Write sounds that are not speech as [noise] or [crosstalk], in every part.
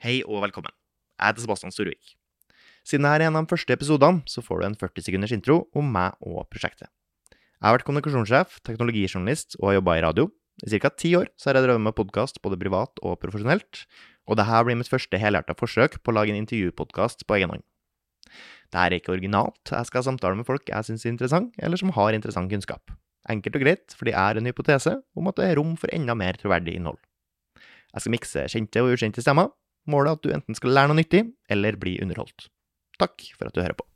Hei og velkommen. Jeg heter Sebastian Storvik. Siden dette er en av de første episodene, så får du en 40 sekunders intro om meg og prosjektet. Jeg har vært kommunikasjonssjef, teknologijournalist og har jobba i radio. I ca. ti år så har jeg drevet med podkast både privat og profesjonelt, og dette blir mitt første helhjerta forsøk på å lage en intervjupodkast på egen hånd. Dette er ikke originalt, jeg skal samtale med folk jeg syns er interessant, eller som har interessant kunnskap. Enkelt og greit, fordi jeg har en hypotese om at det er rom for enda mer troverdig innhold. Jeg skal mikse kjente og ukjente stemmer. Målet er at du enten skal lære noe nyttig, eller bli underholdt. Takk for at du hører på.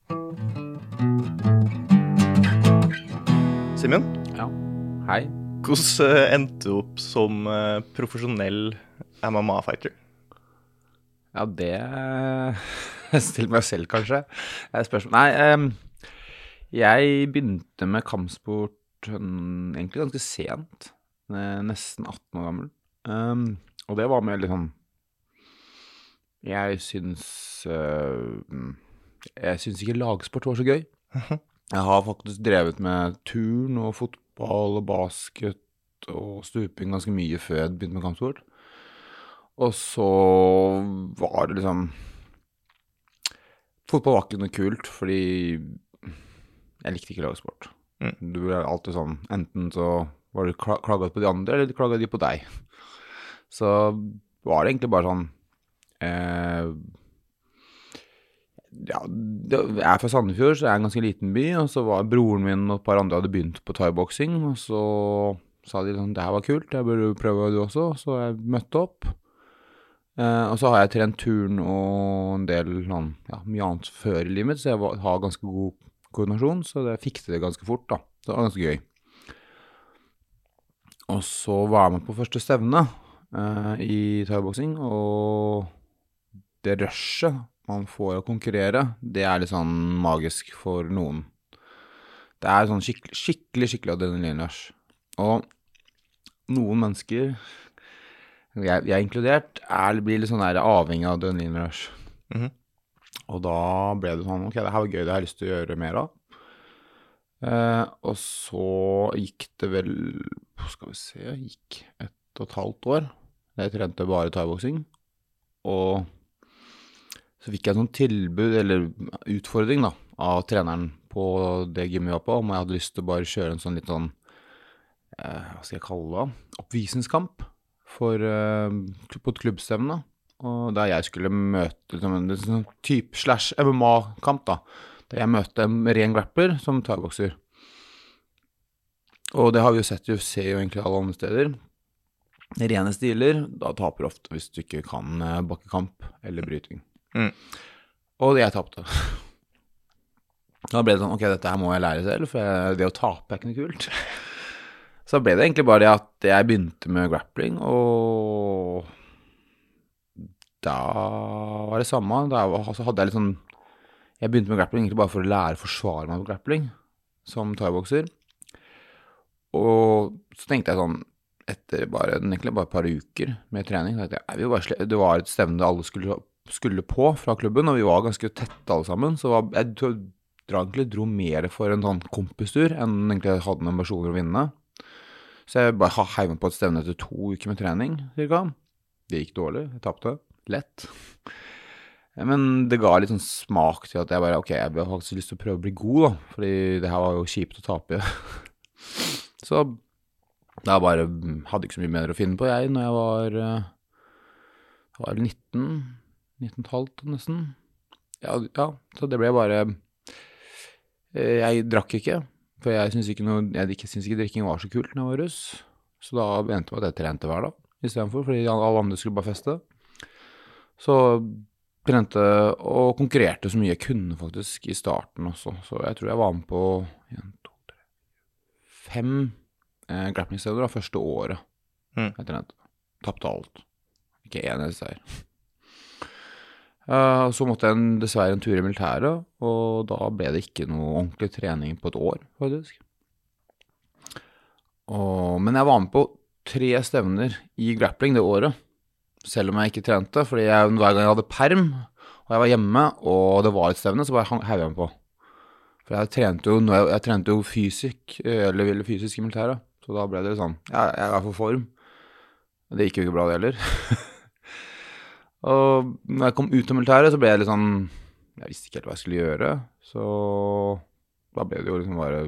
Simen, Ja. Hei. hvordan eh, endte du opp som eh, profesjonell MMA-fighter? Ja, det [laughs] Still meg selv, kanskje. Spørsmål Nei, jeg begynte med kampsport mm, egentlig ganske sent. eh, Nesten 18 år gammel. Og det var med litt sånn Jeg syns eh, mm, Jeg syns ikke lagsport var så gøy. Jeg har faktisk drevet med turn og fotball og basket og stuping ganske mye før jeg begynte med kampsport. Og så var det liksom Fotball var ikke noe kult, fordi jeg likte ikke lagsport. Mm. Du ble alltid sånn Enten så var kla- klaga på de andre, eller klaga de på deg. Så var det egentlig bare sånn Ja, det, jeg er fra Sandefjord, så jeg er en ganske liten by. Og så var broren min og et par andre hadde begynt på thaiboksing. Og så sa de sånn Det her var kult, jeg burde prøve du også. Så jeg møtte opp. Eh, og så har jeg trent turn og en del sånn, ja, mye annet før i livet mitt, så jeg var, har ganske god koordinasjon, så jeg fikset det ganske fort, da. Så Det var ganske gøy. Og så var jeg med på første stevne eh, i thaiboksing, og det rushet man får å konkurrere, det er litt sånn magisk for noen. Det er sånn skikkelig, skikkelig, skikkelig adrenalinrush. Og noen mennesker jeg, jeg inkludert, er, blir litt sånn der avhengig av adrenalinrush. Mhm. Og da ble det sånn Ok, det her var gøy, det har jeg lyst til å gjøre mer av. Eh, og så gikk det vel Skal vi se Gikk ett og et halvt år. Jeg trente bare thaiboksing. Og så fikk jeg en sånn tilbud, eller utfordring, da, av treneren på det gymmet vi var på, om jeg hadde lyst til å bare kjøre en sånn litt sånn eh, Hva skal jeg kalle det? Oppvisningskamp for, eh, på et klubbstevne. Og der jeg skulle møte liksom, en sånn type slash MMA-kamp, da. Der jeg møtte en ren grappler som tagbokser. Og det har vi jo sett i UFC og egentlig alle andre steder. Rene stiler, da taper ofte hvis du ikke kan eh, bakkekamp eller bryting. Mm. Og jeg tapte. [laughs] Da ble det sånn Ok, dette her må jeg lære selv, for det å tape er ikke noe kult. [laughs] Så ble det egentlig bare det at jeg begynte med grappling, og da var det samme. Da hadde jeg litt sånn Jeg begynte med grappling egentlig bare for å lære å forsvare meg på grappling som thaibokser. Og så tenkte jeg sånn etter bare, egentlig bare et par uker med trening jeg, bare Det var et stevne alle skulle, skulle på fra klubben, og vi var ganske tette alle sammen. Så var, jeg dro, dra- egentlig dro mer for en sånn kompistur enn egentlig jeg hadde noen ambisjoner å vinne. Så jeg bare heiv meg på et stevne etter to uker med trening, cirka. Det gikk dårlig, jeg tapte. Lett. Men det ga litt sånn smak til at jeg bare Ok, jeg har faktisk lyst til å prøve å bli god, da. Fordi det her var jo kjipt å tape. [laughs] Så da bare hadde ikke så mye mer å finne på, jeg, når jeg var eh, var 19 19,5 nesten. Ja, ja, så det ble bare eh, Jeg drakk ikke, for jeg syns ikke, noe- jeg ikke, syns ikke drikking var så kult når jeg var russ. Så da endte det med at jeg trente hver dag istedenfor, fordi alle andre skulle bare feste. Så trente og konkurrerte så mye jeg kunne faktisk i starten også. Så jeg tror jeg var med på en, to, tre, fem eh, grapplingsteder da, første året Mm. jeg trente. Tapte alt. Ikke én eneste seier. Eh, så måtte jeg dessverre en tur i militæret, og da ble det ikke noe ordentlig trening på et år, faktisk. Og, men jeg var med på tre stevner i grappling det året, selv om jeg ikke trente. Fordi jeg, hver gang jeg hadde perm, og jeg var hjemme, og det var et stevne, så bare heiv jeg meg på. For jeg trente jo, jeg, trente jo fysisk, eh, eller, eller fysisk i militæret. Så da ble det sånn Ja, jeg er for form. Det gikk jo ikke bra, det heller. [laughs] Og når jeg kom ut av militæret, så ble jeg litt sånn Jeg visste ikke helt hva jeg skulle gjøre, så da ble det jo liksom bare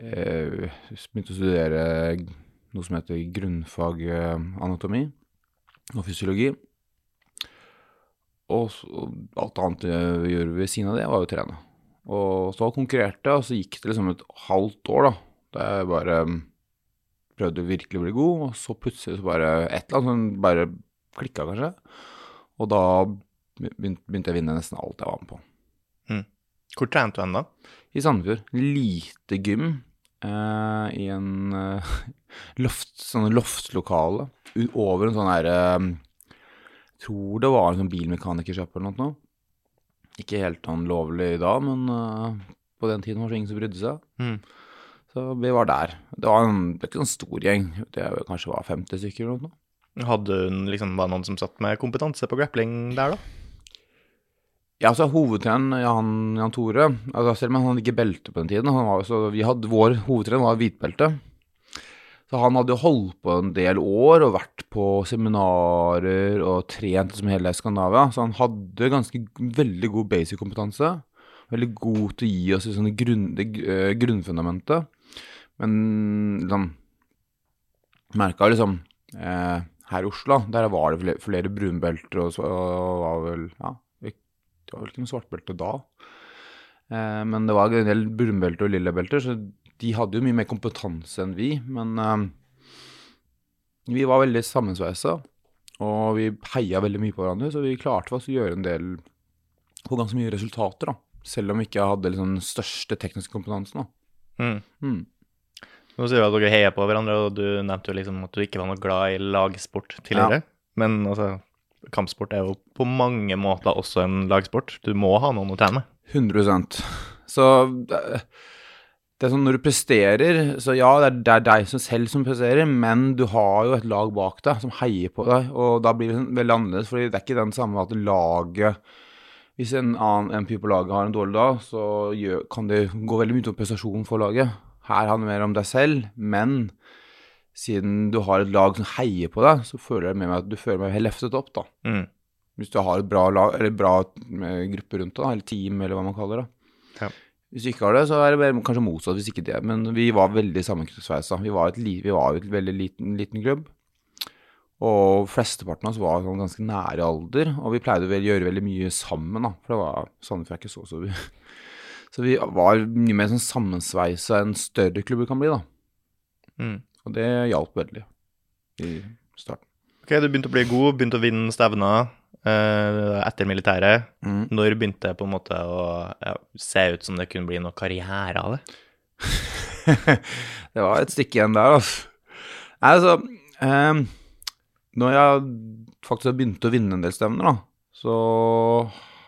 Jeg Begynte å studere noe som heter grunnfag eh, anatomi og fysiologi. Og alt annet jeg gjorde ved siden av det, var jo å trene. Og så konkurrerte jeg, og så gikk det liksom et halvt år, da. Da jeg bare prøvde virkelig å bli god, og så plutselig så bare et eller annet sånn bare klikka, kanskje. Og da begynte jeg å vinne nesten alt jeg var med på. Hvor trente du hen, da? I Sandefjord. Lite gym eh, i en eh, [laughs] loft, sånn loftlokale over en sånn herre Jeg tror det var en sånn bilmekanikersjappe eller noe. Ikke helt sånn lovlig da, men eh, på den tiden var det ingen som brydde seg. Mm. Så vi var der. Det var en, det var ikke en stor gjeng. Det kanskje var 50 stykker eller noe. Hadde hun liksom, var det noen som satt med kompetanse på grappling der, da? Ja, altså hovedtreneren, Jan, Jan Tore altså Selv om han hadde ikke belte på den tiden var, så vi hadde, Vår hovedtrener var hvitbelte. Så han hadde jo holdt på en del år og vært på seminarer og trent som hele Skandinavia. Så han hadde ganske veldig god basic-kompetanse. Veldig god til å gi oss sånne grunn, det eh, grunnfundamentet. Men liksom Merka liksom eh, Her i Oslo, der var det flere, brunbelter og så og var vel Ja, det var vel ikke noe svartbelte da. Eh, men det var en del brunbelter og lillebelter, så de hadde jo mye mer kompetanse enn vi. Men eh, vi var veldig sammensveisa, og vi heia veldig mye på hverandre, så vi klarte faktisk å gjøre en del på ganske mye resultater, da. Selv om vi ikke hadde liksom den største tekniske kompetansen. da. Mm. Mm. Nå sier du at dere heier på hverandre, og du nevnte jo liksom at du ikke var noe glad i lagsport tidligere. Men altså, kampsport er jo på mange måter også en lagsport. Du må ha noen å trene med. 100% Så det, er sånn når du presterer, så ja, det er, det er deg som selv som presterer, men du har jo et lag bak deg som heier på deg, og da blir det sånn veldig annerledes, fordi det er ikke den samme at laget Hvis en annen MP på laget har en dårlig dag, så gjør, kan det gå veldig mye utover prestasjonen for laget. Her handler det mer om deg selv, men siden du har et lag som heier på deg, så føler jeg med meg at du føler meg løftet opp, da. Mm. Hvis du har et bra, lag, eller bra eh, gruppe rundt deg, eller team, eller hva man kaller det. Ja. Hvis du ikke har det, så er det kanskje motsatt. hvis ikke det. Men vi var veldig sammensveisa. Vi var et, vi var et veldig liten, liten klubb. Og flesteparten av oss var sånn ganske nære alder, og vi pleide å gjøre veldig mye sammen, da. For det var Sandefjord er ikke så så Så vi var mye mer sånn sammensveisa enn større klubber kan bli, da. Mm. Og det hjalp veldig i starten. Ok, du begynte å bli god, begynte å vinne stevner eh, etter militæret. Mm. Når begynte det på en måte å ja, se ut som det kunne bli noe karriere av det? [laughs] det var et stykke igjen der, altså. Nei, altså eh, Når jeg faktisk har begynt å vinne en del stevner, da, så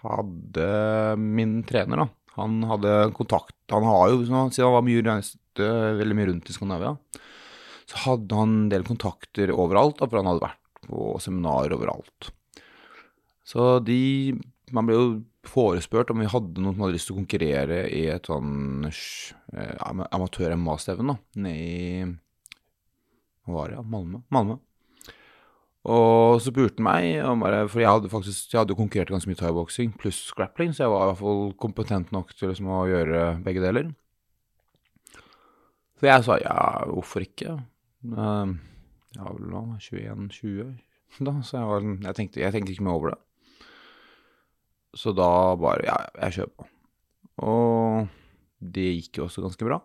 hadde min trener, da Han hadde kontakt Han har jo, siden han var mye reiste veldig mye rundt i Skandinavia, så hadde han en del kontakter overalt, for han hadde vært på seminarer overalt. Så de Man ble jo forespurt om vi hadde noen som hadde lyst til å konkurrere i et sånn eh, amatør-MA-stevne nede i Hva var det? Malmö. Malmö. Og så spurte han meg, bare, for jeg hadde faktisk jeg hadde konkurrert ganske mye thaiboksing pluss grappling, så jeg var i hvert fall kompetent nok til liksom, å gjøre begge deler. Så jeg sa ja, hvorfor ikke? Uh, jeg var vel nå 21-20 da, så jeg, var, jeg, tenkte, jeg tenkte ikke mer over det. Så da bare Ja, jeg kjører på. Og det gikk jo også ganske bra.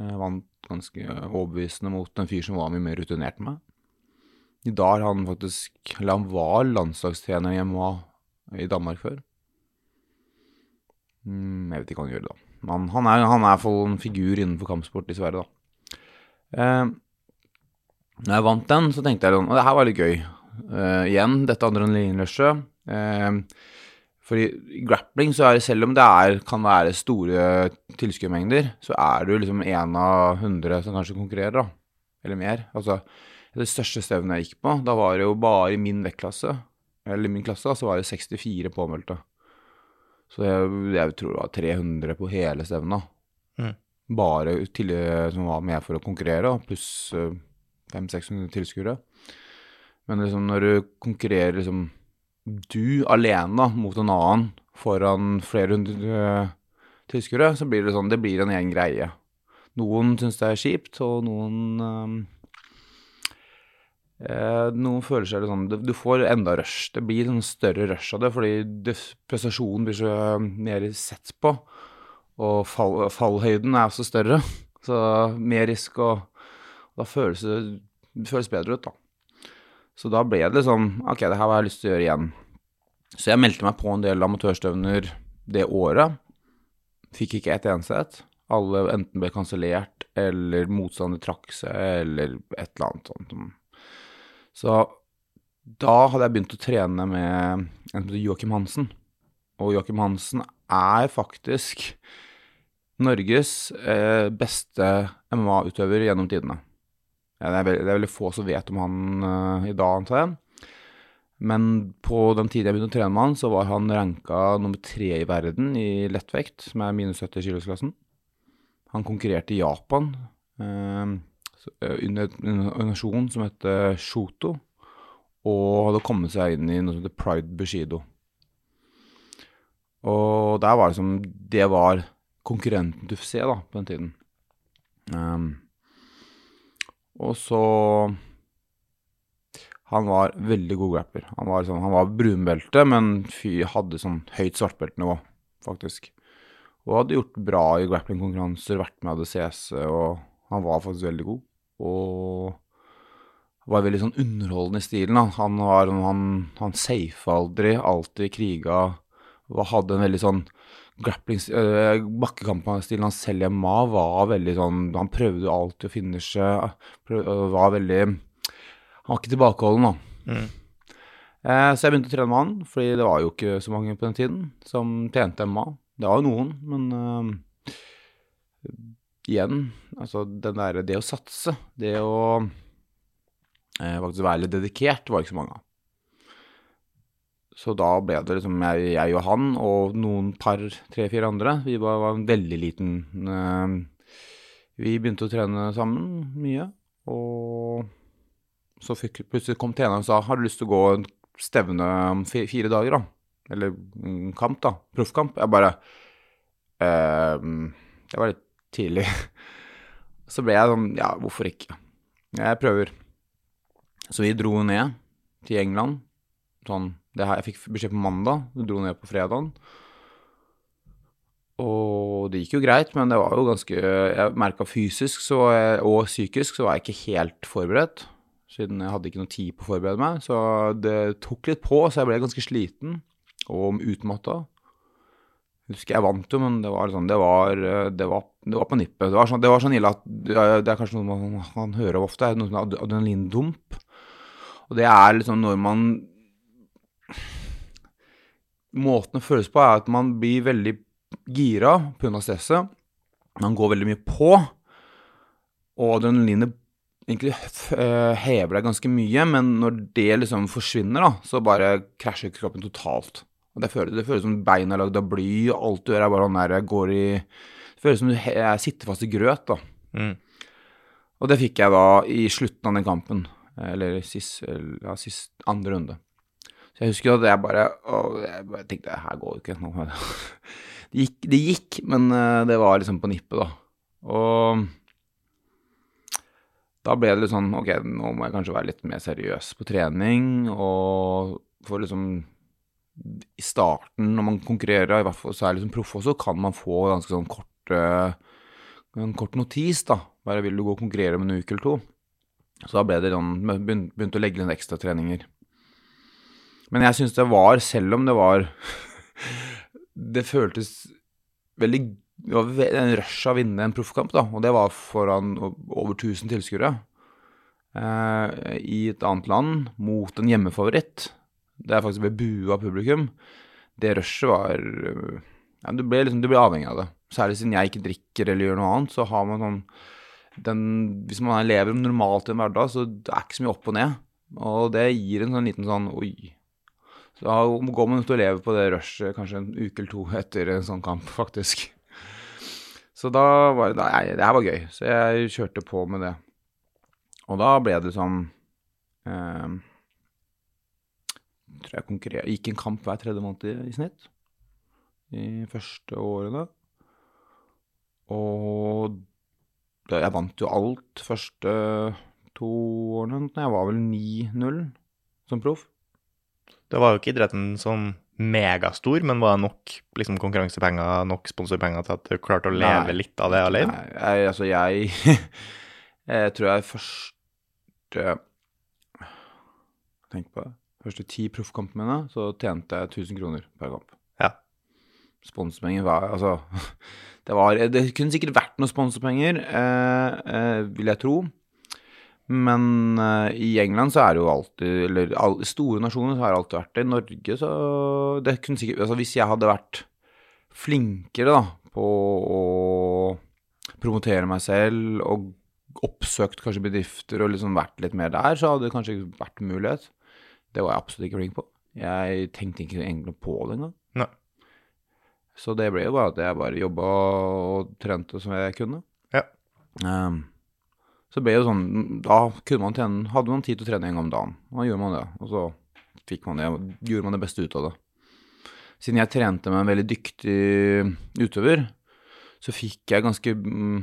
Jeg vant ganske overbevisende mot en fyr som var mye mer rutinert enn meg. I dag er han faktisk Eller han var landslagstrener i MMA i Danmark før. Mm, jeg vet ikke hva han gjør da. Men han er, han er fall en figur innenfor kampsport i Sverige, da. Eh, når jeg vant den, så tenkte jeg sånn Og det her var litt gøy. Eh, igjen, dette adrenalinrushet. Eh, for i grappling så er det, selv om det er, kan være store tilskuermengder, så er du liksom en av hundre som kanskje konkurrerer, da. Eller mer. Altså, det største stevnet jeg gikk på, da var det jo bare i min vektklasse, eller min klasse, da, så var det 64 påmeldte. Så jeg, jeg tror det var 300 på hele stevnet. Mm. Bare til, som var med for å konkurrere, pluss 500-600 tilskuere. Men liksom når du konkurrerer liksom du alene mot en annen foran flere hundre eh, tilskuere, så blir det sånn Det blir en egen greie. Noen syns det er kjipt, og noen eh, eh, Noen føler seg litt sånn du- får enda rush. Det blir sånn større rush av det, fordi det, prestasjonen blir så mer sett på. Og fall, fallhøyden er også større. [laughs] Så mer risk, og da føles det, det føles bedre ut, da. Så da ble det liksom Ok, det her har jeg lyst til å gjøre igjen. Så jeg meldte meg på en del amatørstevner det året. Fikk ikke ett eneste et. Alle enten ble kansellert, eller motstander trakk seg, eller et eller annet sånt. Så da hadde jeg begynt å trene med en som heter Joakim Hansen. Og Joakim Hansen er faktisk Norges eh, beste MMA-utøver gjennom tidene. Det, er veldig, få som vet om han eh, i dag, antar jeg. Men på den tiden jeg begynte å trene med han, så var han ranka nummer tre i verden i lettvekt, som er minus 70 kilosklassen. Han konkurrerte i Japan eh, under en organisasjon som heter Shoto, og hadde kommet seg inn i noe som heter Pride Bushido. Og der var liksom Det var konkurrenten til UFC da, på den tiden. Um, og så Han var veldig god grapper. Han var, sånn, han var brunbelte, men fy hadde sånn høyt svartbeltenivå, faktisk. Og hadde gjort bra i grapplingkonkurranser, vært med ADCS, og han var faktisk veldig god. Og var veldig sånn underholdende i stilen. Da. Han var han, han safa aldri, alltid kriga. Hadde en veldig sånn grappling øh, Bakkekampstilen hans selv MMA var veldig sånn Han prøvde alltid å finishe. øh, var veldig Han var ikke tilbakeholden, da. Mm. Eh, så jeg begynte å trene med han, fordi det var jo ikke så mange på den tiden som tjente MA. Det var jo noen, men øh, igjen, altså derre Det å satse, det å eh, faktisk være litt dedikert, var ikke så mange av. Så da ble det liksom jeg, jeg og han og noen par, tre-fire andre. Vi var, var en veldig liten eh, Vi begynte å trene sammen mye, og så fikk, plutselig kom treneren og sa har du lyst til å gå en stevne om fire dager, da? Eller en kamp, da. Proffkamp. Jeg bare eh, Jeg var litt tidlig. [laughs] Så ble jeg sånn Ja, hvorfor ikke? Jeg prøver. Så vi dro ned til England. Sånn det her, Jeg fikk beskjed på mandag. Vi dro ned på fredagen. Og det gikk jo greit, men det var jo ganske Jeg merka fysisk så og psykisk så var jeg ikke helt forberedt. Siden jeg hadde ikke noe tid på å forberede meg. Så det tok litt på, så jeg ble ganske sliten og utmatta. Husker jeg vant jo, men det var sånn Det var, det var, det var på nippet. Det var, sånn, sånn ille at Det er kanskje noe man, man hører ofte, noe som er adrenalindump. Og det er liksom når man Måten det føles på, er at man blir veldig gira pga. stresset. Man går veldig mye på. Og adrenalinet egentlig øh, hever deg ganske mye, men når det liksom forsvinner, da, så bare krasjer kroppen totalt. Og det føles, det føles som beina er lagd av bly, og alt du gjør er bare sånn der går i Det føles som du sitter fast i grøt, da. Mm. Og det fikk jeg da i slutten av den kampen. Eller sist, ja, sist andre runde. Så jeg husker at jeg bare, å, jeg bare tenkte her går det ikke. Nå. [laughs] Det, gikk, det gikk, men eh, det var liksom på nippet, da. Og da ble det litt sånn Ok, nå må jeg kanskje være litt mer seriøs på trening. Og få liksom I starten, når man konkurrerer, i hvert fall så er liksom proff også, kan man få ganske sånn kort eh, en kort notis, da. Bare vil du gå og konkurrere om en uke eller to. Så da ble det sånn Begynte å legge inn ekstratreninger. Men jeg syns det var, selv om det var [laughs] Det føltes veldig Det var en rush av å vinne en proffkamp, da. Og det var foran over 1000 tilskuere. Eh, I et annet land, mot en hjemmefavoritt. Det er faktisk ble bua av publikum. Det rushet var ja, du, ble liksom, avhengig av det. Særlig siden jeg ikke drikker eller gjør noe annet, så har man sånn den, Hvis man lever normalt i en hverdag, så det er ikke så mye opp og ned. Og det gir en sånn liten sånn oi. Så da går man ut og lever på det rushet kanskje en uke eller to etter en sånn kamp, [laughs] faktisk. Så da var det Nei, det her var gøy. Så jeg kjørte på med det. Og da ble det sånn eh, tror jeg konkurrer- gikk en kamp hver tredje måned i, snitt. I første årene. Og jeg vant jo alt første to årene. Jeg var vel 9-0 som proff. Det var jo ikke idretten sånn megastor, men var det nok liksom, konkurransepenger, nok sponsorpenger til at du klarte å leve Nei. litt av det alene? Nei, jeg, altså jeg [laughs] Jeg tror jeg første Tenk på det. Første ti proffkampene mine, så tjente jeg 1000 kroner per kamp. Ja. Sponsorpenger var Altså [laughs] Det, var, det kunne sikkert vært noen sponsorpenger, eh, eh, vil jeg tro. Men eh, i England så er det jo alltid Eller all, store nasjoner så har det alltid vært det. I Norge så det kunne sikkert Altså hvis jeg hadde vært flinkere da på å promotere meg selv og oppsøkt kanskje bedrifter og liksom vært litt mer der, så hadde det kanskje vært mulighet. Det var jeg absolutt ikke flink på. Jeg tenkte ikke egentlig på det engang. Nei. Så det ble jo bare at jeg bare jobba og trente som jeg kunne. Ja. Um, så ble det jo sånn Da kunne man tjene, hadde man tid til å trene en gang om dagen. Da gjorde man det. Og så man det, gjorde man det beste ut av det. Siden jeg trente med en veldig dyktig utøver, så fikk jeg ganske mm,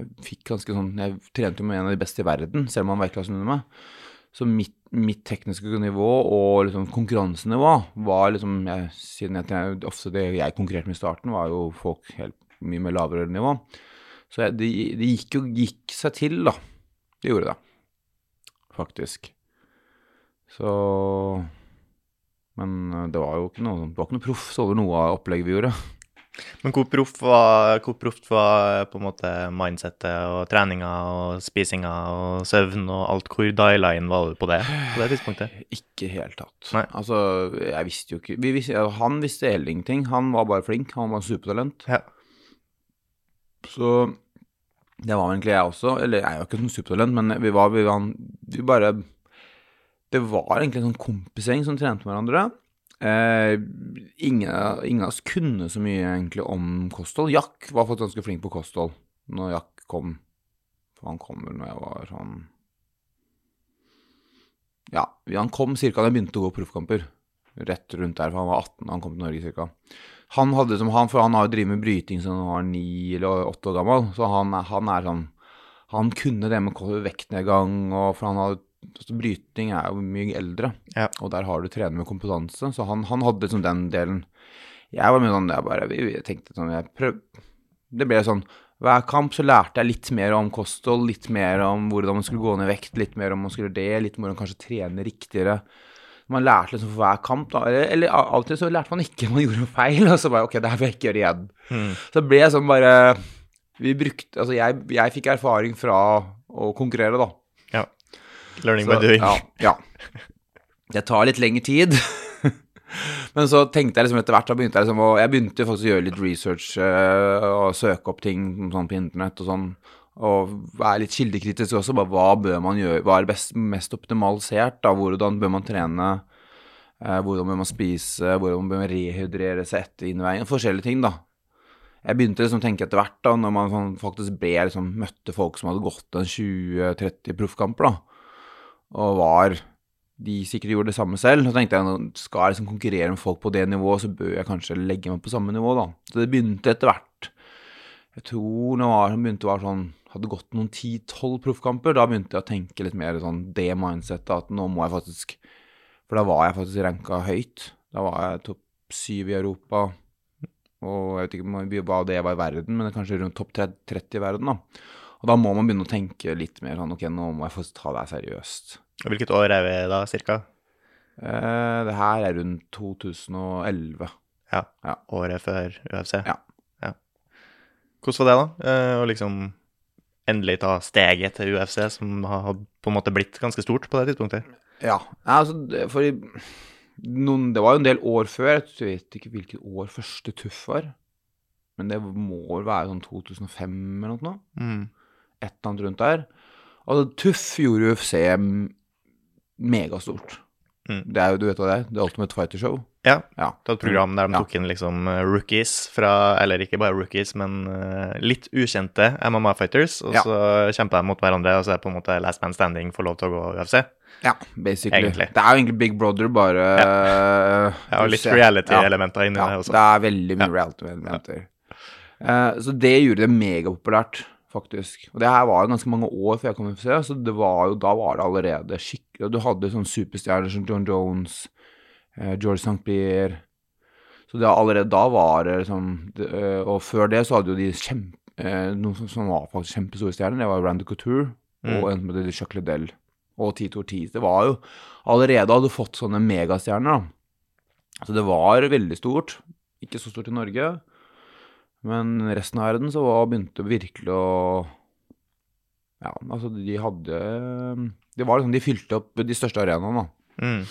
Jeg fikk ganske sånn Jeg trente jo med en av de beste i verden, selv om han var klassen under meg. Så mitt, mitt tekniske nivå og liksom konkurransenivå var liksom jeg, Siden jeg ofte det jeg konkurrerte med i starten, var jo folk helt mye med lavere nivå. Så det, det gikk jo gikk seg til, da. Det gjorde det. Faktisk. Så Men eh, det var jo ikke noe, det var ikke noe proff over noe av opplegget vi gjorde. Men hvor proff var, proft var på en måte mindsettet og treninga og spisinga og søvn og alt? Hvor diala inn var du på det på det tidspunktet? Ikke helt tatt. Nei. Altså, jeg visste jo ikke vi visste, Han visste heller ingenting. Han var bare flink. Han var supertalent. Ja. Så det var egentlig jeg også. Eller jeg er jo ikke sånn supertalent, men vi var, vi var vi bare Det var egentlig en sånn kompisgjeng som trente med hverandre. Eh, ingen, ingen av oss kunne så mye egentlig om kosthold. Jack var faktisk ganske flink på kosthold når Jack kom. For han kom vel når jeg var sånn Ja, han kom ca. da jeg begynte å gå proffkamper. Rett rundt der, for han var 18 da han kom til Norge ca. Han hadde som han, for han har jo drevet med bryting siden han var ni eller åtte år gammel, så han, han er sånn Han kunne det med vektnedgang, og for han hadde altså, Bryting er jo mye eldre, Ja. og der har du trener med kompetanse, så han, han hadde liksom den delen. Jeg var mye sånn Jeg bare jeg tenkte sånn jeg prøv, Det ble sånn hver kamp så lærte jeg litt mer om kosthold, litt mer om hvordan man skulle gå ned i vekt, litt mer om man skulle det, litt mer om kanskje trene riktigere. Man lærte liksom for hver kamp, da. Eller, eller av og til så lærte man ikke, [laughs] man gjorde noe feil, og så bare ok, det her vil jeg ikke gjøre igjen. Mm. Så det ble sånn bare Vi brukte Altså, jeg, jeg fikk erfaring fra å konkurrere, da. Learning Så, by doing. Ja, ja. [laughs] Det tar litt lengre tid. [laughs] Men så tenkte jeg liksom etter hvert, da begynte jeg liksom å Jeg begynte faktisk å gjøre litt research eh, og søke opp ting sånn på internett og sånn. Og være litt kildekritisk også. Bare hva bør man gjøre? Hva er best, mest optimalisert? da, Hvordan bør man trene? Eh, hvordan bør man spise? Hvordan bør man rehydrere seg etter innveiing? Forskjellige ting, da. Jeg begynte liksom å tenke etter hvert, da, når man sånn faktisk ble, liksom, møtte folk som hadde gått en 20-30 proffkamper, da, og var de sikkert gjorde det samme selv. Så tenkte jeg skal jeg liksom konkurrere med folk på det nivået, så bør jeg kanskje legge meg på samme nivå, da. Så det begynte etter hvert. Jeg tror når jeg begynte å være sånn Hadde gått noen 10-12 proffkamper, da begynte jeg å tenke litt mer sånn det mindsettet at nå må jeg faktisk For da var jeg faktisk ranka høyt. Da var jeg topp syv i Europa. Og jeg vet ikke hva det var i verden, men kanskje rundt topp 30 i verden, da. Og da må man begynne å tenke litt mer sånn ok, nå må jeg få ta det her seriøst. Hvilket år er vi da, cirka? Eh, det her er rundt 2011. Ja. Ja. Året før UFC? Ja. ja. Hvordan var det, da? Eh, Å liksom endelig ta steget til UFC, som har på en måte blitt ganske stort på det tidspunktet? Ja, altså, for noen, det var jo en del år før. Jeg vet ikke hvilket år første Tuff var. Men det må vel være sånn 2005 eller noe. Mm. Et eller annet rundt der. Altså, Tuff gjorde UFC megastort. Mm. Det er jo, du vet hva det er? The Ultimate Fighter Show. Ja. Ja. Det var et program der de Ja. tok inn liksom eh, rookies fra Eller ikke bare rookies, men eh, litt ukjente MMA-fighters. Og Ja. så kjemper de mot hverandre, og så er det på en måte last man standing får lov til å gå UFC. Ja, basically. Egentlig. Det er jo egentlig Big Brother, bare Ja, og litt reality-elementer inni Ja, det også. det er veldig mye reality-elementer. Uh, så det gjorde det megapopulært, faktisk. Og det her var jo ganske mange år før jeg kom i FC, så det var jo, da var det allerede skikkelig Du hadde sånne superstjerner som John Jones, eh, George St. Pierre Så det allerede da var det liksom det, eh, Og før det så hadde jo de kjempe, eh, noen som, som var faktisk kjempestore stjerner. Det var Randy Couture Mm. og en som heter Chuck Liddell og Tito Ortiz. Det var jo allerede hadde fått sånne megastjerner, da. Så det var veldig stort. Ikke så stort i Norge, men resten av verden så var, begynte virkelig å Ja, altså, de hadde Det var liksom De fylte opp de største arenaene, da. Mm.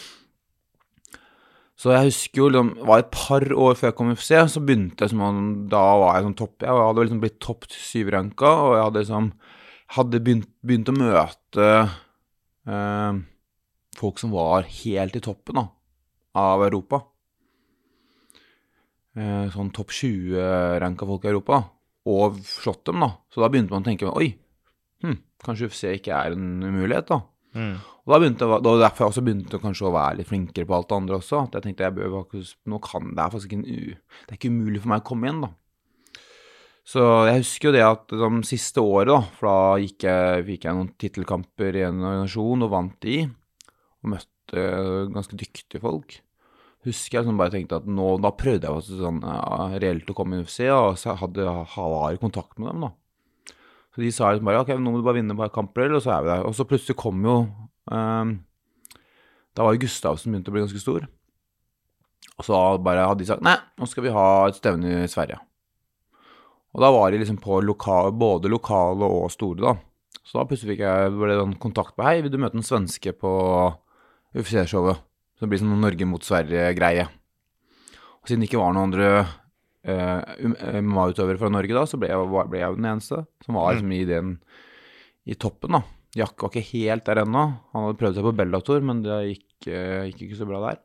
Så jeg husker jo liksom, det var et par år før jeg kom i UFC, så begynte jeg som om Da var jeg sånn topp Jeg hadde liksom blitt topp syv-ranka, og jeg hadde liksom Hadde begynt, begynt å møte eh, folk som var helt i toppen da, av Europa. Eh, sånn topp 20-ranka folk i Europa, og slått dem, da. Så da begynte man å tenke Oi, hm, kanskje UFC ikke er en umulighet, da. Mm. Og da begynte da derfor jeg også begynte kanskje å være litt flinkere på alt det andre også. At jeg tenkte jeg bør faktisk, nå kan det er faktisk ikke en u, det er ikke umulig for meg å komme igjen, da. Så jeg husker jo det at det siste året, da, for da gikk jeg, fikk jeg noen tittelkamper i en organisasjon og vant de, og møtte ganske dyktige folk. Husker jeg som bare tenkte at nå, da prøvde jeg også sånn ja, reelt å komme i UFC, og så hadde har kontakt med dem, da. Så de sa liksom bare ok, nå må du bare vinne bare kamper, og så er vi der. Og så plutselig kom jo um, Da var jo Gustavsen begynt å bli ganske stor. Og så bare hadde de sagt nei, nå skal vi ha et stevne i Sverige. Og da var de liksom på lokal, både lokale og store, da. Så da plutselig fikk jeg ble kontakt på Hei, vil du møte en svenske på UFC-showet? Så det blir sånn Norge mot Sverige-greie. Og siden det ikke var noen andre uh, MMA-utøvere fra Norge da, så ble jeg, ble jeg den eneste som var liksom i den i toppen, da. Jack var ikke helt der ennå. Han hadde prøvd seg på Bellator, men det gikk, uh, gikk ikke så bra der.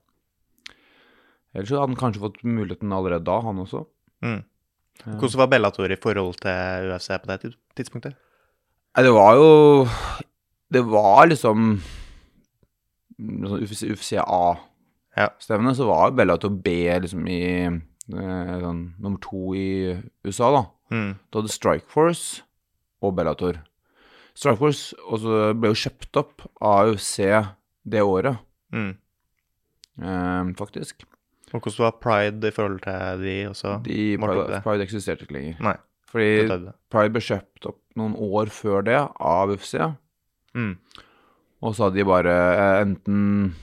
Ellers så hadde han kanskje fått muligheten allerede da, han også. Mm. Hvordan var Bellator i forhold til UFC på det tidspunktet? Nei, det var jo Det var liksom sånn UFC, UFC A-stevne, Ja. så var Bellator B liksom i eh, sånn, nummer to i USA, da. Mm. Du hadde Strikeforce og Bellator. Strikeforce ble jo kjøpt opp av UFC det året, Mm. eh, faktisk. Og hvordan var Pride i forhold til de også? De, Pride. Pride eksisterte ikke lenger. Nei. Fordi. Pride ble kjøpt opp noen år før det av UFC. Mm. Og så hadde de bare eh, enten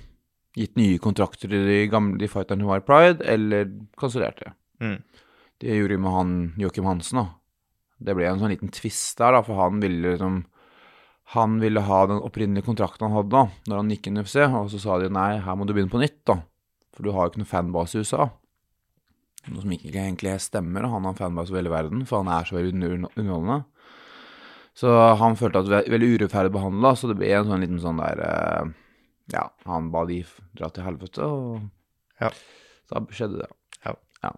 gitt nye kontrakter til de gamle de fighterne som var i Pride, eller kansellert det. Mm. Det gjorde de med han Joakim Hansen, da. Det ble en sånn liten twist der, da, for han ville liksom Han ville ha den opprinnelige kontrakten han hadde da når han gikk inn i UFC, og så sa de nei, her må du begynne på nytt, da. For du har jo ikke noen fanbase i USA. Noe som ikke egentlig stemmer. Han har fanbase over hele verden, for han er så veldig under- underholdende. Så han følte at vi veldig urettferdig behandla, så det ble en sånn liten sånn der eh, Ja, han ba de dra til helvete, og Ja. da skjedde det. Ja.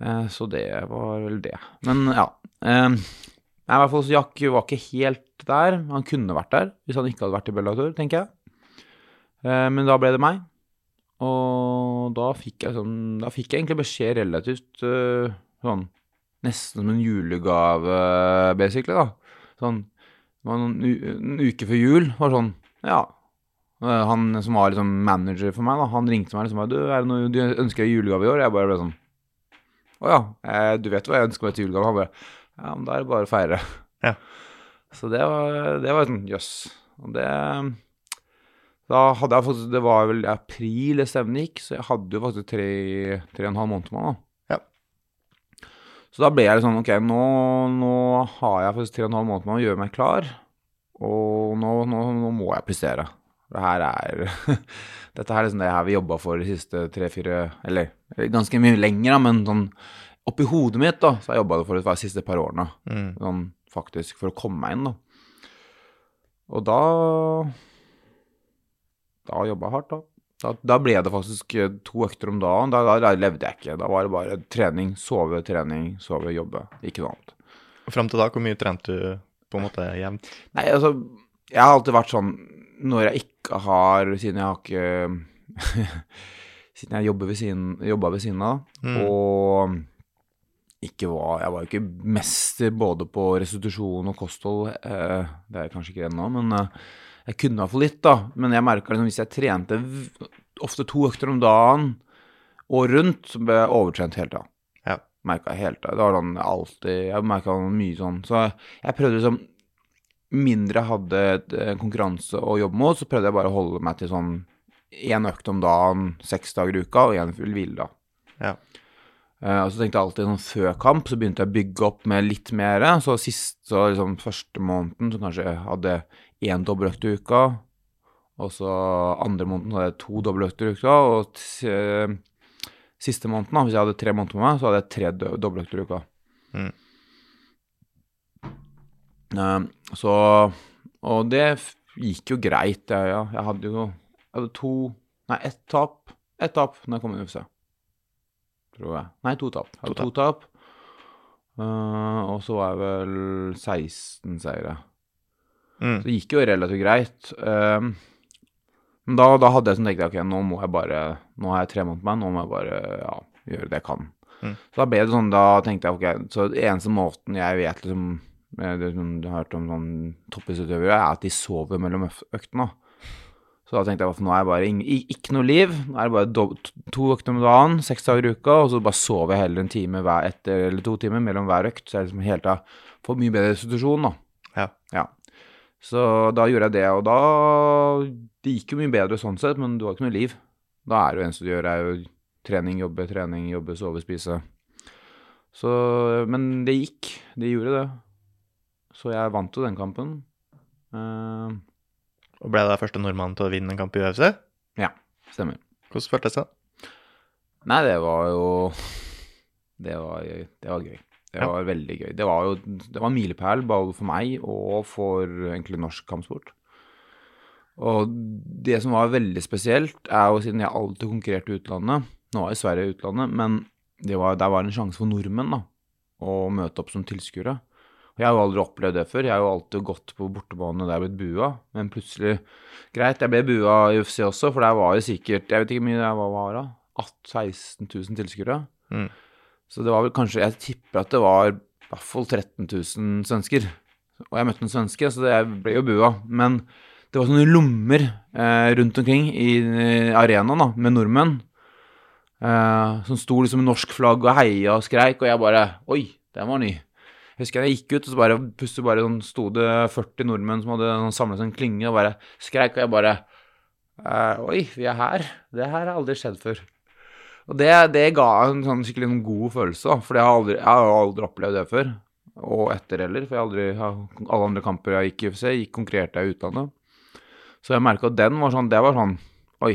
Eh, så det var vel det. Men ja. Eh, nei, i hvert fall så Jack var ikke helt der. Han kunne vært der hvis han ikke hadde vært i Bellator, tenker jeg. Men da ble det meg. Og da fikk jeg sånn Da fikk jeg egentlig beskjed relativt sånn Nesten som en julegave, basically, da. Sånn en uke før jul var sånn Ja. Eh, Han som var liksom manager for meg, da, han ringte meg liksom Du, er det noe du ønsker deg julegave i år? Jeg bare ble sånn Å ja, eh, du vet hva jeg ønsker meg til julegave? Han bare Ja, men da er det bare å feire. Ja. Så det var, det var sånn jøss. Og det Da hadde jeg faktisk Det var vel april det stevnet gikk, så jeg hadde jo faktisk tre, tre og en halv måned med meg, da. Så da ble jeg sånn Ok, nå, nå har jeg faktisk tre og en halv måned med meg å gjøre meg klar, og nå, nå, nå må jeg prestere. Det her er [laughs] Dette her er liksom det her vi jobba for de siste tre-fire Eller ganske mye lenger, da, men sånn oppi hodet mitt da, så har jeg jobba for det de siste par årene. Mm. Sånn faktisk, for å komme meg inn, da. Og da Da jobba jeg hardt, da. Da, da ble det faktisk eh, to økter om dagen. Da, da, levde jeg ikke. Da var det bare trening, sove, trening, sove, jobbe. Ikke noe annet. Og fram til da, hvor mye trente du på en måte jevnt? Nei, altså Jeg har alltid vært sånn Når jeg ikke har Siden jeg har ikke [laughs] Siden jeg jobba ved siden av, Mm. og ikke var Jeg var jo ikke mester både på restitusjon og kosthold. Eh, det er jeg kanskje ikke ennå, men eh, jeg kunne ha fått litt, da. Men jeg merka liksom hvis jeg trente ofte to økter om dagen og rundt, så ble jeg overtrent hele tida. Ja. Merka helt da. Det var sånn alltid Jeg merka mye sånn. Så jeg prøvde liksom Mindre jeg hadde et, eh, konkurranse å jobbe mot, så prøvde jeg bare å holde meg til sånn én økt om dagen, seks dager i uka, og én full hvile, da. Ja. Eh, og så tenkte jeg alltid sånn før kamp, så begynte jeg å bygge opp med litt mer. Så sist, så liksom første måneden, så kanskje jeg hadde én dobbeltøkt i uka. Og så andre måneden så hadde jeg to dobbeltøkter i uka. Og eh, siste måneden, da, hvis jeg hadde tre måneder på meg, så hadde jeg tre do- dobbeltøkter i uka. Mm. Eh, så Og det gikk jo greit. Jeg, ja. jeg hadde jo jeg hadde to Nei, ett tap. Ett tap når jeg kom inn i UFC. Tror jeg. Nei, to tap. To to tap. Uh, og så var jeg vel 16 seire. Mm. Så det gikk jo relativt greit. Eh, men da, da hadde jeg sånn tenkt ok, nå må jeg bare Nå har jeg tre måneder på meg, nå må jeg bare ja, gjøre det jeg kan. Mm. Så da ble det sånn, da tenkte jeg ok, så eneste måten jeg vet liksom eh, det, Du har hørt om sånn toppidrettsutøvere, er at de sover mellom øktene. Så da tenkte jeg at nå er jeg bare ikke noe liv. Nå er det bare do, to økter om dagen, seks dager i uka, og så bare sover jeg heller en time hver etter, eller to timer mellom hver økt. Så jeg liksom helt da får mye bedre restitusjon, da. Ja. ja. Så da gjorde jeg det, og da Det gikk jo mye bedre sånn sett, men du har ikke noe liv. Da er det jo eneste du gjør, er jo trening, jobbe, trening, jobbe, sove, spise. Så Men det gikk. Det gjorde det. Så jeg vant jo den kampen. Eh, Og ble da første nordmann til å vinne en kamp i UFC? Ja, stemmer. Hvordan føltes det? Nei, det var jo Det var, det var gøy. Det Ja. var veldig gøy. Det var jo det var en milepæl både for meg og for egentlig norsk kampsport. Og det som var veldig spesielt, er jo siden jeg alltid konkurrerte i utlandet Nå er jo Sverige i utlandet, men det var, der var en sjanse for nordmenn da, å møte opp som tilskuere. Jeg har jo aldri opplevd det før. Jeg har jo alltid gått på bortebane der jeg har blitt bua. Men plutselig Greit, jeg ble bua i UFC også, for der var det sikkert Jeg vet ikke hvor mye det var, var da, 18 16 000 tilskuere. Mm. Så det var vel kanskje Jeg tipper at det var i hvert fall 13 000 svensker. Og jeg møtte en svenske, så det ble jo bua. Men det var sånne lommer eh, rundt omkring i i arenaen da, med nordmenn. Eh, som sto liksom med norsk flagg og heia og skreik, og jeg bare Oi, den var ny. Husker jeg gikk ut, og så bare plutselig bare sånn, sto det 40 nordmenn som hadde sånn, samlet en klynge og bare skreik, og jeg bare eh, Oi, vi er her. Det her har aldri skjedd før. Og det, det ga en sånn skikkelig en god følelse, for jeg har, aldri, jeg har aldri opplevd det før. Og etter heller, for aldri, alle andre kamper jeg gikk i UFC, gikk konkurrerte jeg i utlandet. Så jeg merka at den var sånn, det var sånn Oi,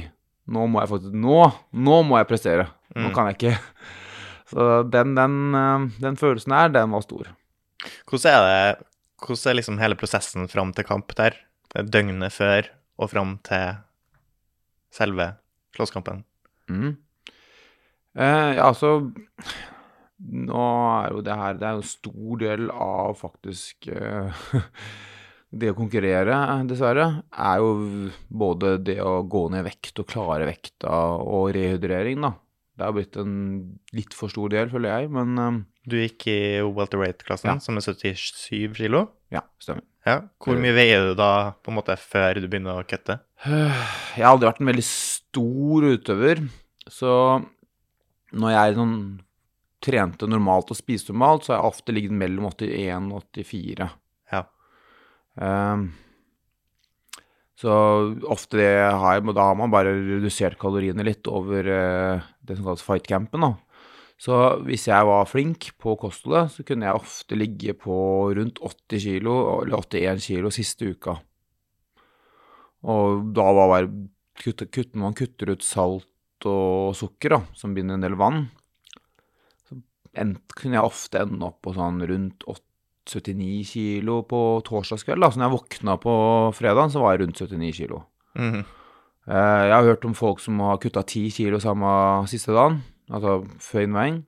nå må jeg faktisk Nå, nå må jeg prestere. Nå Mm. kan jeg ikke. [laughs] Så den, den, eh, den følelsen her, den var stor. Hvordan er det Hvordan er liksom hele prosessen fram til kamp der? Er Døgnet før og fram til selve slåsskampen? Mm. Eh, ja, altså Nå er jo det her Det er jo en stor del av faktisk eh, [laughs] Det å konkurrere, dessverre, er jo både det å gå ned vekt og klare vekta og rehydrering, da. Det har blitt en litt for stor del, føler jeg, men eh, Du gikk i welterweight-klassen, Ja. som er 77 kilo. ja, stemmer. Ja. Hvor mye veier du da på en måte før du begynner å kutte? [sighs] Jeg har aldri vært en veldig stor utøver, så når jeg sånn trente normalt og spiste normalt, så har jeg ofte ligget mellom 81 og 84. Ja. Um, så ofte det har jeg, da har man bare redusert kaloriene litt over uh, det som kalles fightcampen, da. Så hvis jeg var flink på kostholdet, så kunne jeg ofte ligge på rundt 80 kilo, eller 81 kilo siste uka. Og da var bare kutt, kutt, man kutter ut salt og sukker, da, som binder en del vann, så end, kunne jeg ofte ende opp på sånn rundt 8, 79 kilo på torsdagskveld. Da. Så når jeg våkna på fredag, så var jeg rundt 79 kilo. Mm -hmm. jeg har hørt om folk som har kutta ti kilo samme siste dagen, altså før veien.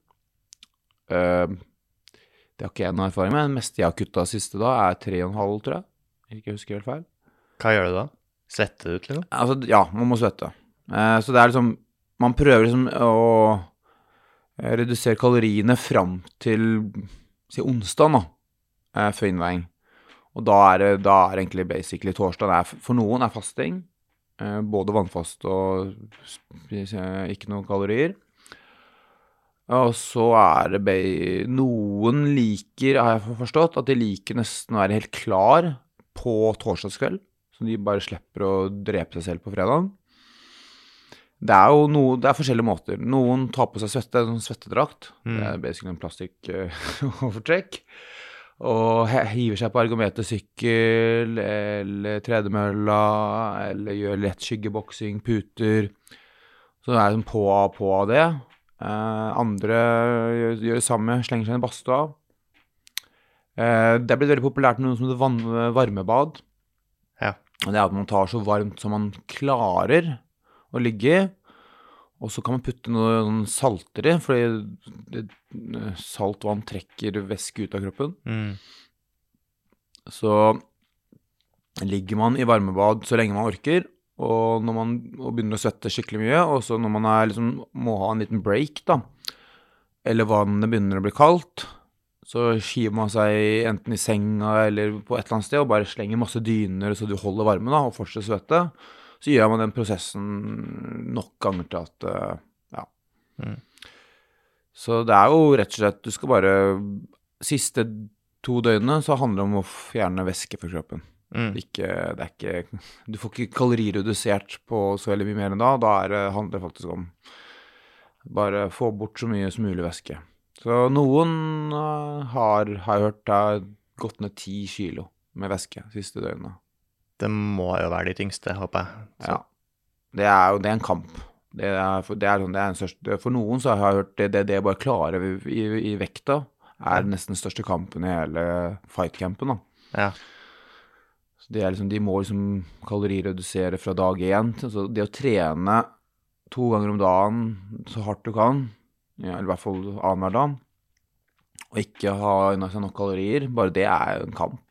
Uh, det har ikke jeg noen erfaring med. Det meste jeg har kutta siste dag, er tre og en halv, tror jeg. Ikke jeg husker helt feil. Hva gjør du da? Svetter du ut, liksom? Altså, ja, man må svette. Uh, så det er liksom Man prøver liksom å eh, redusere kaloriene fram til si onsdag, da, Uh, før innveiing. Og da er det da er egentlig basically torsdag er, For noen er fasting. Både vannfast og ikke noen kalorier. Og så er det Noen liker, har jeg forstått, at de liker nesten å være helt klar på torsdagskveld. Så de bare slipper å drepe seg selv på fredag. Det er jo noe, det er forskjellige måter. Noen tar på seg svette, en sånn svettedrakt. Det er basically en plastikkovertrekk. [laughs] og hiver seg på ergometersykkel eller tredemølla, eller gjør lett skyggeboksing, puter. Så det er sånn på av på av det. Eh, andre gjør, gjør det samme, slenger seg i badstua. Uh, det er blitt veldig populært med noe som heter vann- varmebad. Ja. Og det er at man tar så varmt som man klarer å ligge i. Og så kan man putte noe sånn salter i, fordi det, salt vann trekker væske ut av kroppen. Mm. Så ligger man i varmebad så lenge man orker, og når man og begynner å svette skikkelig mye, og så når man er liksom, må ha en liten break, da, eller vannet begynner å bli kaldt, så skiver man seg enten i senga eller på et eller annet sted og bare slenger masse dyner så du holder varmen da, og fortsetter å svette. Så gjør man den prosessen nok ganger til at eh, ja. Mm. Så det er jo rett og slett Du skal bare Siste to døgnene så handler det om å fjerne væske fra kroppen. Mm. Ikke, det er ikke, du får ikke kalorier redusert på så veldig mye mer enn da. Da er det, handler det faktisk om bare få bort så mye som mulig væske. Så noen eh, har, har jeg hørt, har gått ned ti kilo med væske de siste døgnet. Det må jo være de tyngste, håper jeg. Så, Ja. Det er jo det er en kamp. Det er, for, det er, sånn, det er en største, for noen så har jeg hørt det, det, det å bare klare i, i, i vekta, er nesten den største kampen i hele fightcampen. da. ja. Så det er liksom, de må liksom kaloriredusere fra dag én. Så det å trene to ganger om dagen så hardt du kan, ja, eller i hvert fall annenhver dag, og ikke ha unna seg nok kalorier, bare det er jo en kamp.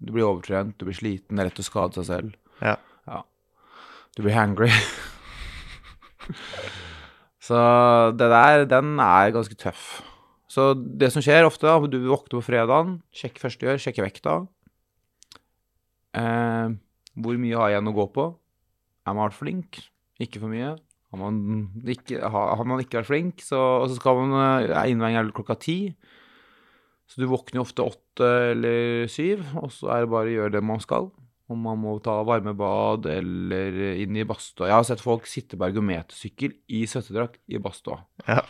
Du blir overtrent, du blir sliten, det er lett å skade seg selv. Ja. Du blir hangry. [laughs] så det der, den er ganske tøff. Så det som skjer ofte, da, du våkner på fredagen, sjekk første gjør, sjekker vekta. Eh, hvor mye har jeg igjen å gå på? Er man flink? Ikke for mye. Har man ikke, har, har man ikke vært flink, så, og så skal man eh, er innveiing klokka ti. Så du våkner ofte åtte eller syv, og så er det bare å gjøre det man skal. Om man må ta varmebad eller inn i badstua. Jeg har sett folk sitte på ergometersykkel i svettedrakt i badstua. Ja.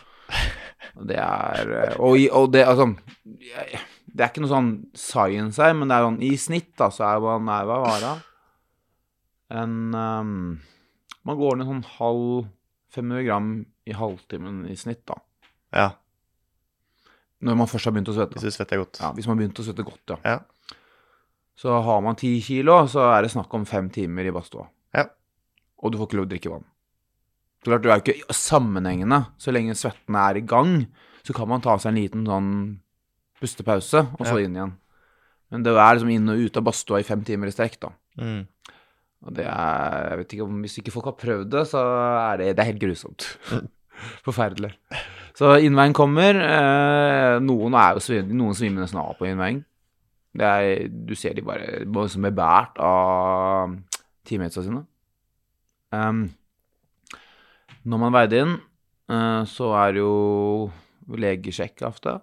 Det er eh, Og, og det, altså jeg- Det er ikke noe sånn science her, men det er sånn i snitt, da, så er man hva var det? En um, Man går ned sånn halv 500 gram i halvtimen i snitt, da. ja. Når man først har begynt å svette. Hvis du svetter godt. Ja, hvis man har begynt å svette godt, ja. Ja. Så har man ti kilo, så er det snakk om fem timer i badstua. Ja. Og du får ikke lov å drikke vann. Klart, du er jo ikke sammenhengende. Så lenge svetten er i gang, så kan man ta seg en liten sånn pustepause, og så Ja. inn igjen. Men det er liksom inn og ut av badstua i fem timer i strekk, da. Mm. Og det er Jeg vet ikke om Hvis ikke folk har prøvd det, så er det, det er helt grusomt. [laughs] Forferdelig. Så innveien kommer. Eh, noen er jo svim, noen svimmer nesten av på innveien. Det er, du ser de bare, bare som er båret av teammatesa sine. Um, når man veide inn, eh, så er det jo legesjekk ofte.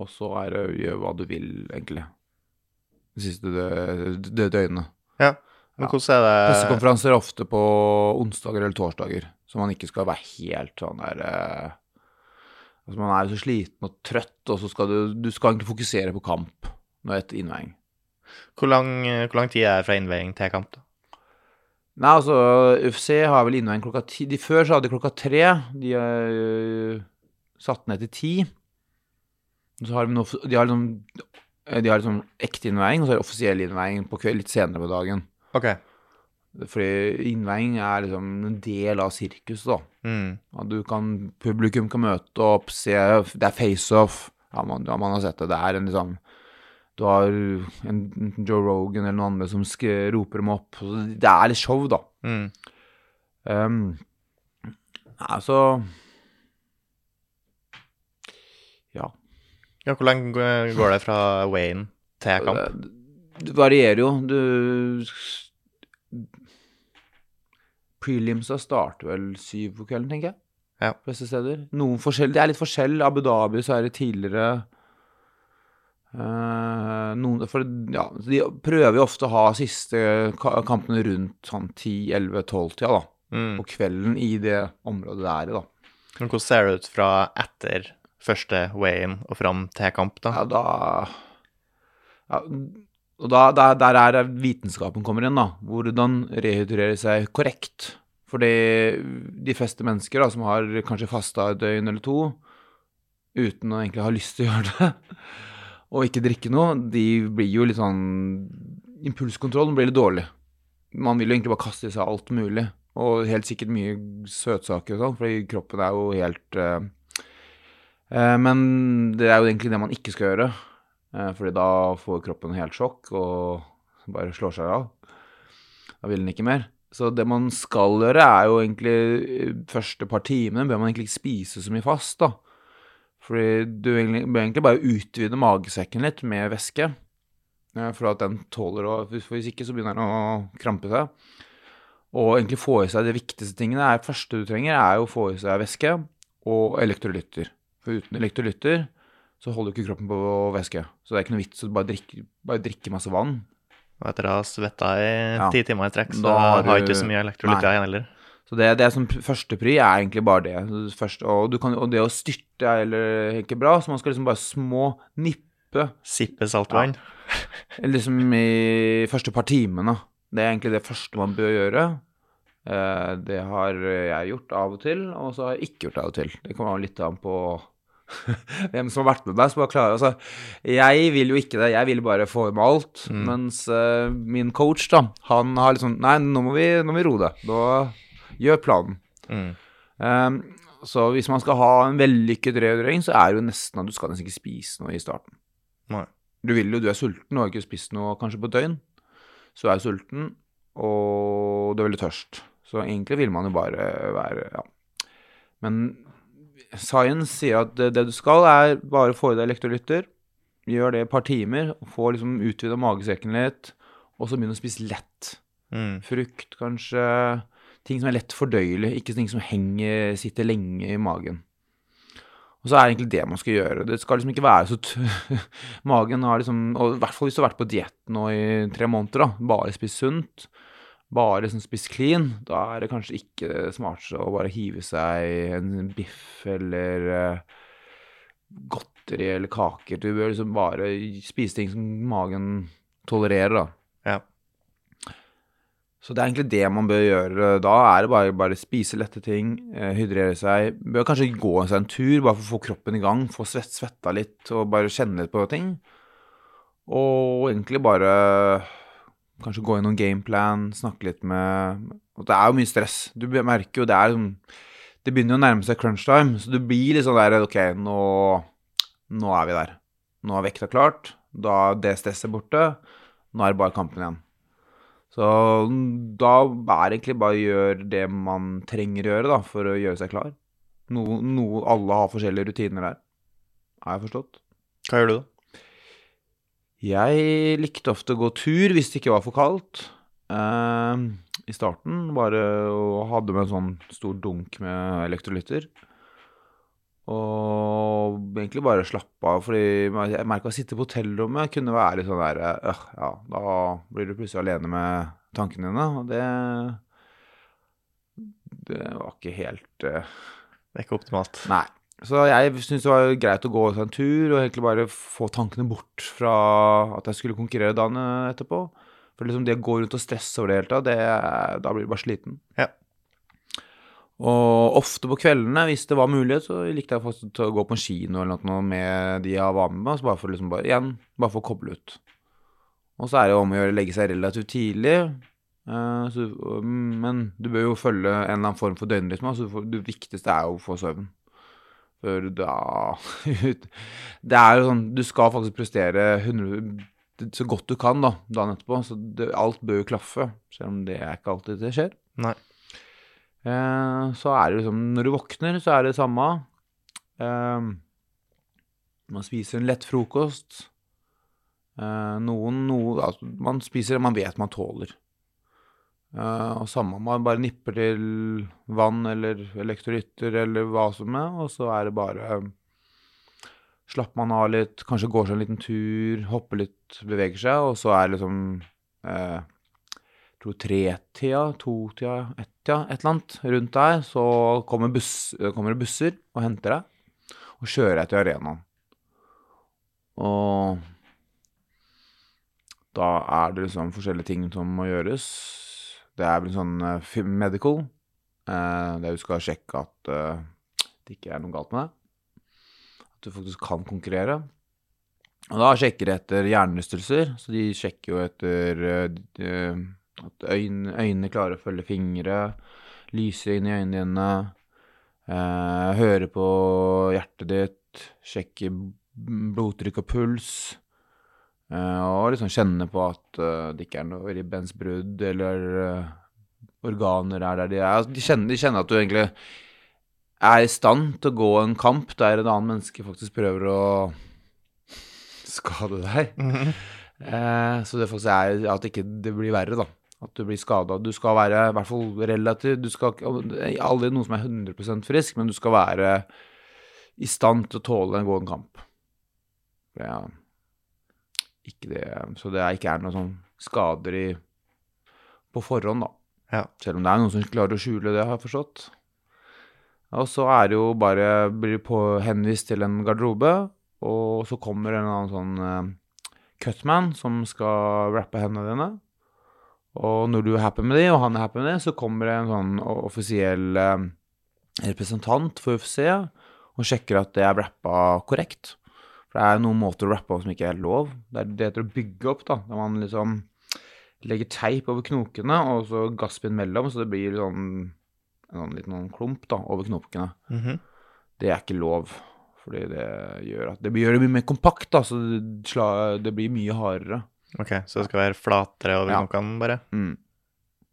Og så er det gjør hva du vil, egentlig. Det siste dø- ja. Men hvordan er det Pressekonferanser ofte på onsdager eller torsdager, så man ikke skal være helt sånn der eh, Altså man er jo så sliten og trøtt, og så skal du Du skal egentlig fokusere på kamp når etter innveiing. Hvor lang, hvor lang tid er det fra innveiing til kamp? da? Nei, altså UFC har vel innveiing klokka ti. De før så hadde de klokka tre. De har øh, satt ned til ti. Så har de, de har liksom De har liksom ekte innveiing, og så er det offisiell innveiing på kveld, litt senere på dagen. Ok. Fordi innveiing er liksom en del av sirkuset, da. Mm. At du kan, publikum kan møte opp, se Det er face-off. Ja, man, ja, man har sett det. Det er en liksom Du har en, Joe Rogan eller noen andre som roper dem opp. Det er litt show, da. Mm. Um, altså Ja. Ja, hvor lenge går det fra Wayne til kamp? Det, varierer jo. Du Prelimsa starter vel syv på kvelden, tenker jeg. Ja. Fleste steder. Noen forskjell, Det er litt forskjell. Abu Dhabi så er det tidligere Uh, noen, For ja, de prøver jo ofte å ha siste kampene rundt sånn 10-11-12-tida, da. Mm. På kvelden i det området det er i, da. Men hvordan ser det ut fra etter første way-in og fram til kamp, da? Ja, da ja, Og da, der, der er vitenskapen kommer inn, da. Hvordan rehydrere seg korrekt. Fordi de fleste mennesker da, som har kanskje fasta et døgn eller to uten å egentlig ha lyst til å gjøre det, [laughs] og ikke drikke noe, de blir jo litt sånn Impulskontrollen blir litt dårlig. Man vil jo egentlig bare kaste i seg alt mulig, og helt sikkert mye søtsaker og sånn, fordi kroppen er jo helt eh, Men det er jo egentlig det man ikke skal gjøre. Eh, fordi da får kroppen helt sjokk og bare slår seg av. Da vil den ikke mer. Så det man skal gjøre, er jo egentlig eh, første par timene bør man egentlig ikke spise så mye fast, da. Fordi du bør egentlig bare utvide magesekken litt med væske. eh, For at den tåler å hvis ikke så begynner den å krampe seg. Og egentlig få i seg de viktigste tingene. er første du trenger, er jo å få i seg væske og elektrolytter. For uten elektrolytter så holder jo ikke kroppen på væske. Så det er ikke noe vits å bare drikke, bare drikke masse vann. Og etter å ha svetta i Ja. ti timer i trekk, så Da har du- ikke så mye elektrolytter igjen heller. Så det, det som p- første pri er egentlig bare det. Først, og, du kan, og det å styrte er heller ikke bra, så man skal liksom bare små nippe Sippe saltvann. liksom i første par timene. Det er egentlig det første man bør gjøre. Eh, det har jeg gjort av og til, og så har jeg ikke gjort av og til. Det kommer litt an på [laughs] hvem som har vært med meg. som har klart altså, jeg vil jo ikke det, jeg vil bare få med alt. Mm. Mens uh, min coach, da, han har liksom Nei, nå må vi, nå må vi roe det. Nå gjør planen. Mm. Um, så hvis man skal ha en vellykket rehydrering, så er det jo nesten at du skal nesten ikke spise noe i starten. Nei. Du vil jo, du er sulten, og har ikke spist noe kanskje på et døgn. Så er du sulten, og du er veldig tørst. Så egentlig vil man jo bare være Ja. Men science sier at det, du skal, er bare få i deg elektrolytter. Gjør det et par timer, få liksom utvida magesekken litt, og så begynne å spise lett. Mm. Frukt, kanskje. Ting som er lett fordøyelig, ikke ting som henger, sitter lenge i magen. Og så er det egentlig det man skal gjøre. Det skal liksom ikke være så t [laughs] Magen har liksom Og i hvert fall hvis du har vært på diett nå i tre måneder, da. Bare spist sunt. Bare liksom spist clean. Da er det kanskje ikke det smarteste å bare hive seg en biff eller uh, godteri eller kaker. Du bør liksom bare spise ting som magen tolererer, da. Ja. Så det er egentlig det man bør gjøre. Da er det bare, bare spise lette ting, eh, hydrere seg. Bør kanskje gå seg en tur, bare for å få kroppen i gang. Få svett, svetta litt og bare kjenne litt på ting. Og egentlig bare kanskje gå gjennom gameplan, snakke litt med og Det er jo mye stress. Du merker jo det er sånn Det begynner jo å nærme seg crunch time, så du blir litt sånn der OK, nå, nå er vi der. Nå er vekta klart. Da er det stresset borte. Nå er det bare kampen igjen. Så da er det egentlig bare å gjøre det man trenger å gjøre da, for å gjøre seg klar. Noe, noe alle har forskjellige rutiner der. Har jeg forstått? Hva gjør du, da? Jeg likte ofte å gå tur hvis det ikke var for kaldt. Eh, I starten bare og hadde med en sånn stor dunk med elektrolytter. Og egentlig bare slappe av, fordi jeg merka å sitte på hotellrommet kunne være litt sånn der øh, Ja, da blir du plutselig alene med tankene dine, og det Det var ikke helt uh, Det er ikke optimalt. Nei. Så jeg syntes det var greit å gå en tur og egentlig bare få tankene bort fra at jeg skulle konkurrere dagen etterpå. For liksom det å gå rundt og stresse over det hele tatt, da blir du bare sliten. Ja. Og ofte på kveldene, hvis det var mulighet, så likte jeg faktisk å gå på en kino eller noe med de jeg var med meg, så bare for liksom bare, igjen, bare for å koble ut. Og så er det om å gjøre å legge seg relativt tidlig, Eh, så, men du bør jo følge en eller annen form for døgnrytme. Altså det viktigste er jo å få søvn. For da [laughs] Det er jo sånn Du skal faktisk prestere 100, så godt du kan da, dagen etterpå. Så det, alt bør jo klaffe, selv om det er ikke alltid det skjer. Nei. Eh, så er det liksom Når du våkner, så er det samme. Eh, man spiser en lett frokost. Eh, noen noe, altså, Man spiser det man vet man tåler. Eh, og samme om man bare nipper til vann eller elektrolytter eller hva som er, og så er det bare Slapper man av litt, kanskje går seg en liten tur, hopper litt, beveger seg, og så er det liksom uh, jeg tror tretida, totida, ett-tida, et eller annet rundt der, så kommer, bus, kommer det busser og henter deg, og kjører deg til arenaen. Og da er det liksom forskjellige ting som må gjøres. Det er vel sånn eh, medical, eh, der du skal sjekke at eh, det ikke er noe galt med deg. At du faktisk kan konkurrere. Og da sjekker de etter hjernerystelser, så de sjekker jo etter at øyn- øynene klarer å følge fingre, lyser inn i øynene dine, hører høre på hjertet ditt, sjekker blodtrykk og puls. Eh, og liksom kjenne på at eh, det ikke er noe ribbensbrudd eller eh, organer er der de er. Altså, de, kjenner, de kjenner at du egentlig er i stand til å gå en kamp der et annet menneske faktisk prøver å skade deg. Mhm. Eh, så det faktisk er at ikke det blir verre, da. At du blir skada. Du skal være i hvert fall relativt Du skal Aldri noen som er 100% frisk, men du skal være i stand til å tåle en gå en kamp. Ja. Ikke det Så det ikke er noen sånn skader i på forhånd, da. Ja. Selv om det er noen som klarer å skjule det, har jeg forstått. Og så er det jo bare Blir på, henvist til en garderobe, og så kommer en annen sånn uh, cutman som skal rappe hendene dine. Og når du er happy med det, og han er happy med det, så kommer det en sånn offisiell uh, representant for UFC og sjekker at det er rappa korrekt. For det er noen måter å rappe på som ikke er lov. Det, er, det heter å bygge opp, da. Der man liksom legger teip over knokene, og så gasspinn mellom, så det blir sånn en sånn liten sånn klump da, over knokene. -hmm. Det er ikke lov, fordi det gjør at Det gjør det mye mer kompakt, da, så det, blir mye hardere. Ok, så det skal være flatere over Ja. knokene, bare? Mm.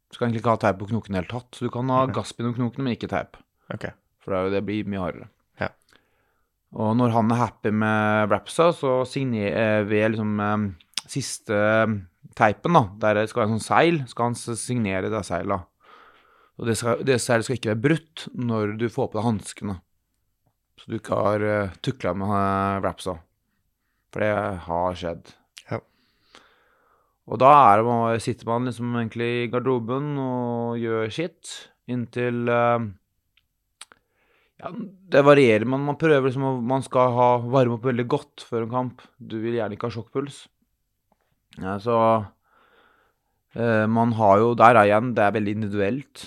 Du skal egentlig ikke ha teip på knokene i det hele tatt. Så du kan ha okay. gasspinn over knokene, men ikke teip. Okay. For det, det blir mye hardere. Og når han er happy med rapsa, så signerer ved liksom eh, siste teipen, da, der det skal være en sånn seil, skal han signere det seilet. Og det, skal, det seilet skal ikke være brutt når du får på deg hanskene. Så du ikke har uh, tukla med uh, rapsa. For det har skjedd. Ja. Og da er man- sitter man liksom egentlig i garderoben og gjør sitt inntil eh, ja, det varierer. Man, man prøver liksom å Man skal ha varme opp veldig godt før en kamp. Du vil gjerne ikke ha sjokkpuls. Ja, så eh, Man har jo Der er igjen, det er veldig individuelt.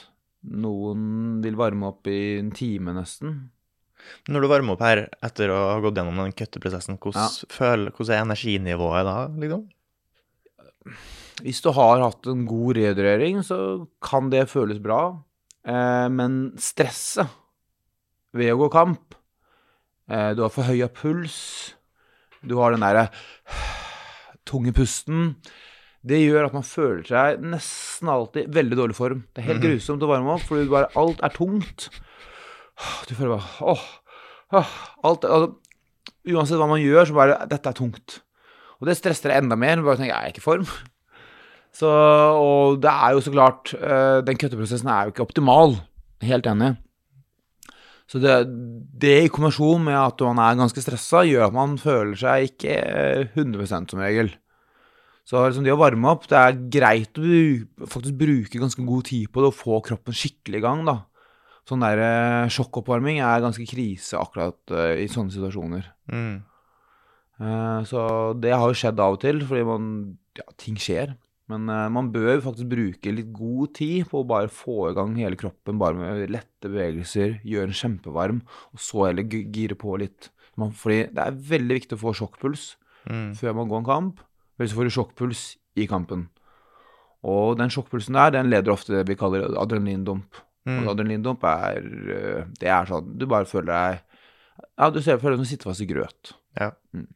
Noen vil varme opp i en time nesten. Når du varmer opp her etter å ha gått gjennom den kutteprosessen, hvordan, føler- hvordan er energinivået da, liksom? Hvis du har hatt en god redrøring, så kan det føles bra. Eh, men stresset ved å gå kamp eh, Du har forhøya puls. Du har den derre tunge pusten. Det gjør at man føler seg nesten alltid i veldig dårlig form. Det er helt Mhm. grusomt å varme opp, fordi bare alt er tungt. Du føler bare åh, åh alt, altså, Uansett hva man gjør, så bare Dette er tungt. Og det stresser deg enda mer. Bare tenker, jeg er ikke i form. Så, og det er jo så klart eh, Den køtteprosessen er jo ikke optimal. Helt enig. Så det, det i kombinasjon med at man er ganske stressa, gjør at man føler seg ikke eh, 100 som regel. Så liksom det å varme opp, det er greit å faktisk bruke ganske god tid på det og få kroppen skikkelig i gang, da. Sånn der eh, sjokkoppvarming er ganske krise akkurat eh, i sånne situasjoner. Mm. Eh, Så det har jo skjedd av og til, fordi man, ja, ting skjer. Men eh, man bør faktisk bruke litt god tid på å bare få i gang hele kroppen, bare med lette bevegelser, gjøre den kjempevarm, og så heller gire på litt. Man, fordi det er veldig viktig å få sjokkpuls Mm. før man går en kamp, ellers får du sjokkpuls i kampen. Og den sjokkpulsen der, den leder ofte det vi kaller adrenalindump. Mm. Og adrenalindump er øh, Det er sånn Du bare føler deg Ja, du ser, føler deg som å sitte fast i grøt. Ja. Mm.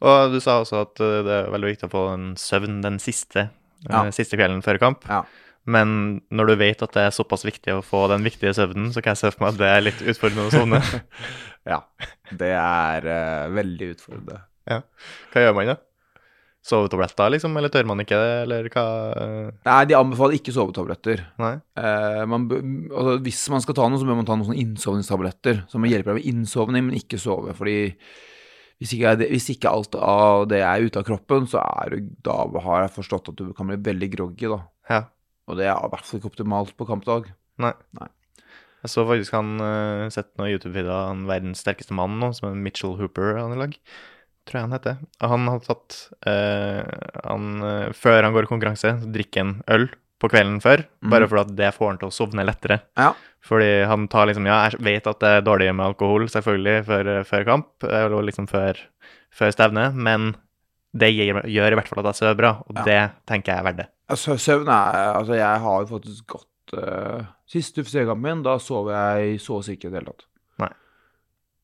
Og du sa også at eh, det er veldig viktig å få en søvn den siste, eh, Ja. siste kvelden før kamp. Ja. Men når du vet at det er såpass viktig å få den viktige søvnen, så kan jeg se for meg at det er litt utfordrende å sovne. [laughs] Ja. Det er uh, veldig utfordrende. Hva gjør man da? Sovetabletter, liksom? Eller tør man ikke det, eller hva? Nei, de anbefaler ikke sovetabletter. Nei? Eh, man, altså, hvis man skal ta noe, så bør man ta noen sånne innsovningstabletter som hjelper deg med innsovning, men ikke sove. Fordi hvis ikke, hvis ikke alt av det er ute av kroppen, så er du, da har jeg forstått at du kan bli veldig groggy, da. Ja. Og det er i hvert fall ikke optimalt på kampdag. Nei. Nei. Jeg så faktisk han uh, sett noen YouTube-videoer av han verdens sterkeste mann nå, som er Mitchell Hooper han i lag. Tror jeg han heter. Han har tatt uh, han, uh, Før han går i konkurranse, drikker han øl på kvelden før, bare Mhm. fordi det får han til å sovne lettere. Ja. Fordi han tar liksom Ja, jeg vet at det er dårlig med alkohol, selvfølgelig, før, før kamp, og liksom før, før stevne, men det gjør, gjør i hvert fall at jeg sover bra, og Ja. det tenker jeg er verdt det. Altså, søvn er Altså, jeg har jo faktisk gått uh, Siste UFC-kampen min, da sov jeg så å si ikke i det hele tatt. Nei.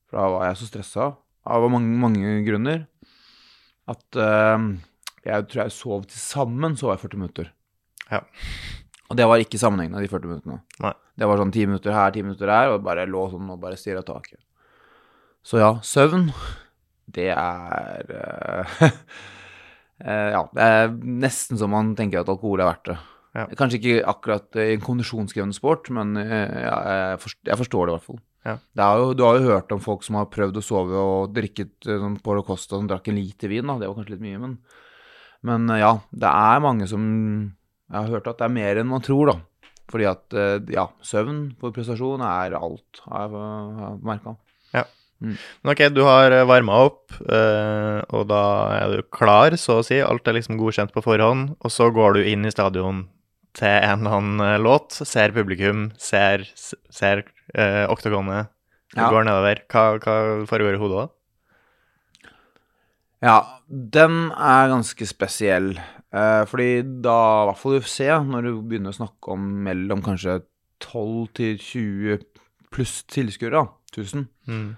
For da var jeg så stressa, av mange, mange grunner, at uh, jeg tror jeg sov til sammen sov jeg 40 minutter. Ja. Og det var ikke sammenhengende, de 40 minuttene. Nei. Det var sånn 10 minutter her, 10 minutter her, og bare lå sånn og bare stirra taket. Så ja, søvn, det er uh, [laughs] Ja, det er nesten så man tenker at alkohol er verdt det. Ja. Kanskje ikke akkurat i en kondisjonskrevende sport, men uh, jeg, forstår, jeg forstår det i hvert fall. Ja. Det jo, du har jo hørt om folk som har prøvd å sove og drikket sånn Polo Costa som drakk en liter vin, da. Det var kanskje litt mye, men Men ja, det er mange som Jeg har hørt at det er mer enn man tror, da. Fordi at eh, ja, søvn for prestasjon er alt, har jeg merka. Men ok, du har varma opp, eh, og da er du klar, så å si. Alt er liksom godkjent på forhånd, og så går du inn i stadion til en eller annen eh, låt, ser publikum, ser, ser eh, oktagonet, du Ja. går nedover. Hva, hva foregår i hodet da? Ja, den er ganske spesiell. Eh, fordi da, i hvert fall UFC, når du begynner å snakke om mellom kanskje 12 til 20 pluss tilskuere, da, 1000, Mm.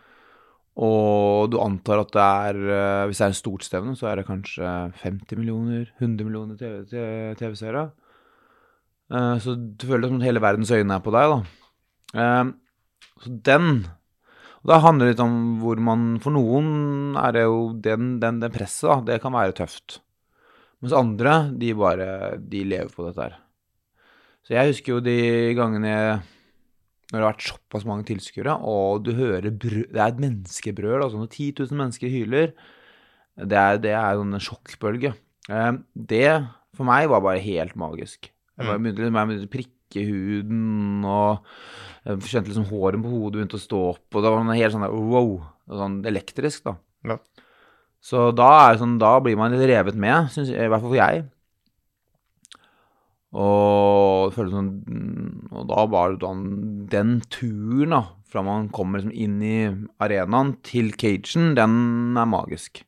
og du antar at det er eh, Hvis det er en stort stevne, så er det kanskje 50 millioner, 100 millioner TV-seere. TV-seere. Eh, så du føler det som at hele verdens øyne er på deg, da. Eh, så den og Da handler det litt om hvor man For noen er det jo den, den, den presset, da. Det kan være tøft. Mens andre, de bare De lever på dette her. Så jeg husker jo de gangene jeg når det har vært såpass mange tilskuere, og du hører brø Det er et menneskebrøl, altså når 10 000 mennesker hyler. Det er, det er jo en sjokkbølge. Eh, Det for meg var bare helt magisk. Jeg jeg begynte å prikke huden, og jeg kjente liksom håret på hodet begynte å stå opp, og det var noe helt sånn der, wow, sånn elektrisk, da. Ja. Så da, er det sånn, da blir man litt revet med, synes i hvert fall for jeg. Og sånn Og da var det sånn Den turen, da, fra man kommer liksom inn i arenaen til cagen, den er magisk.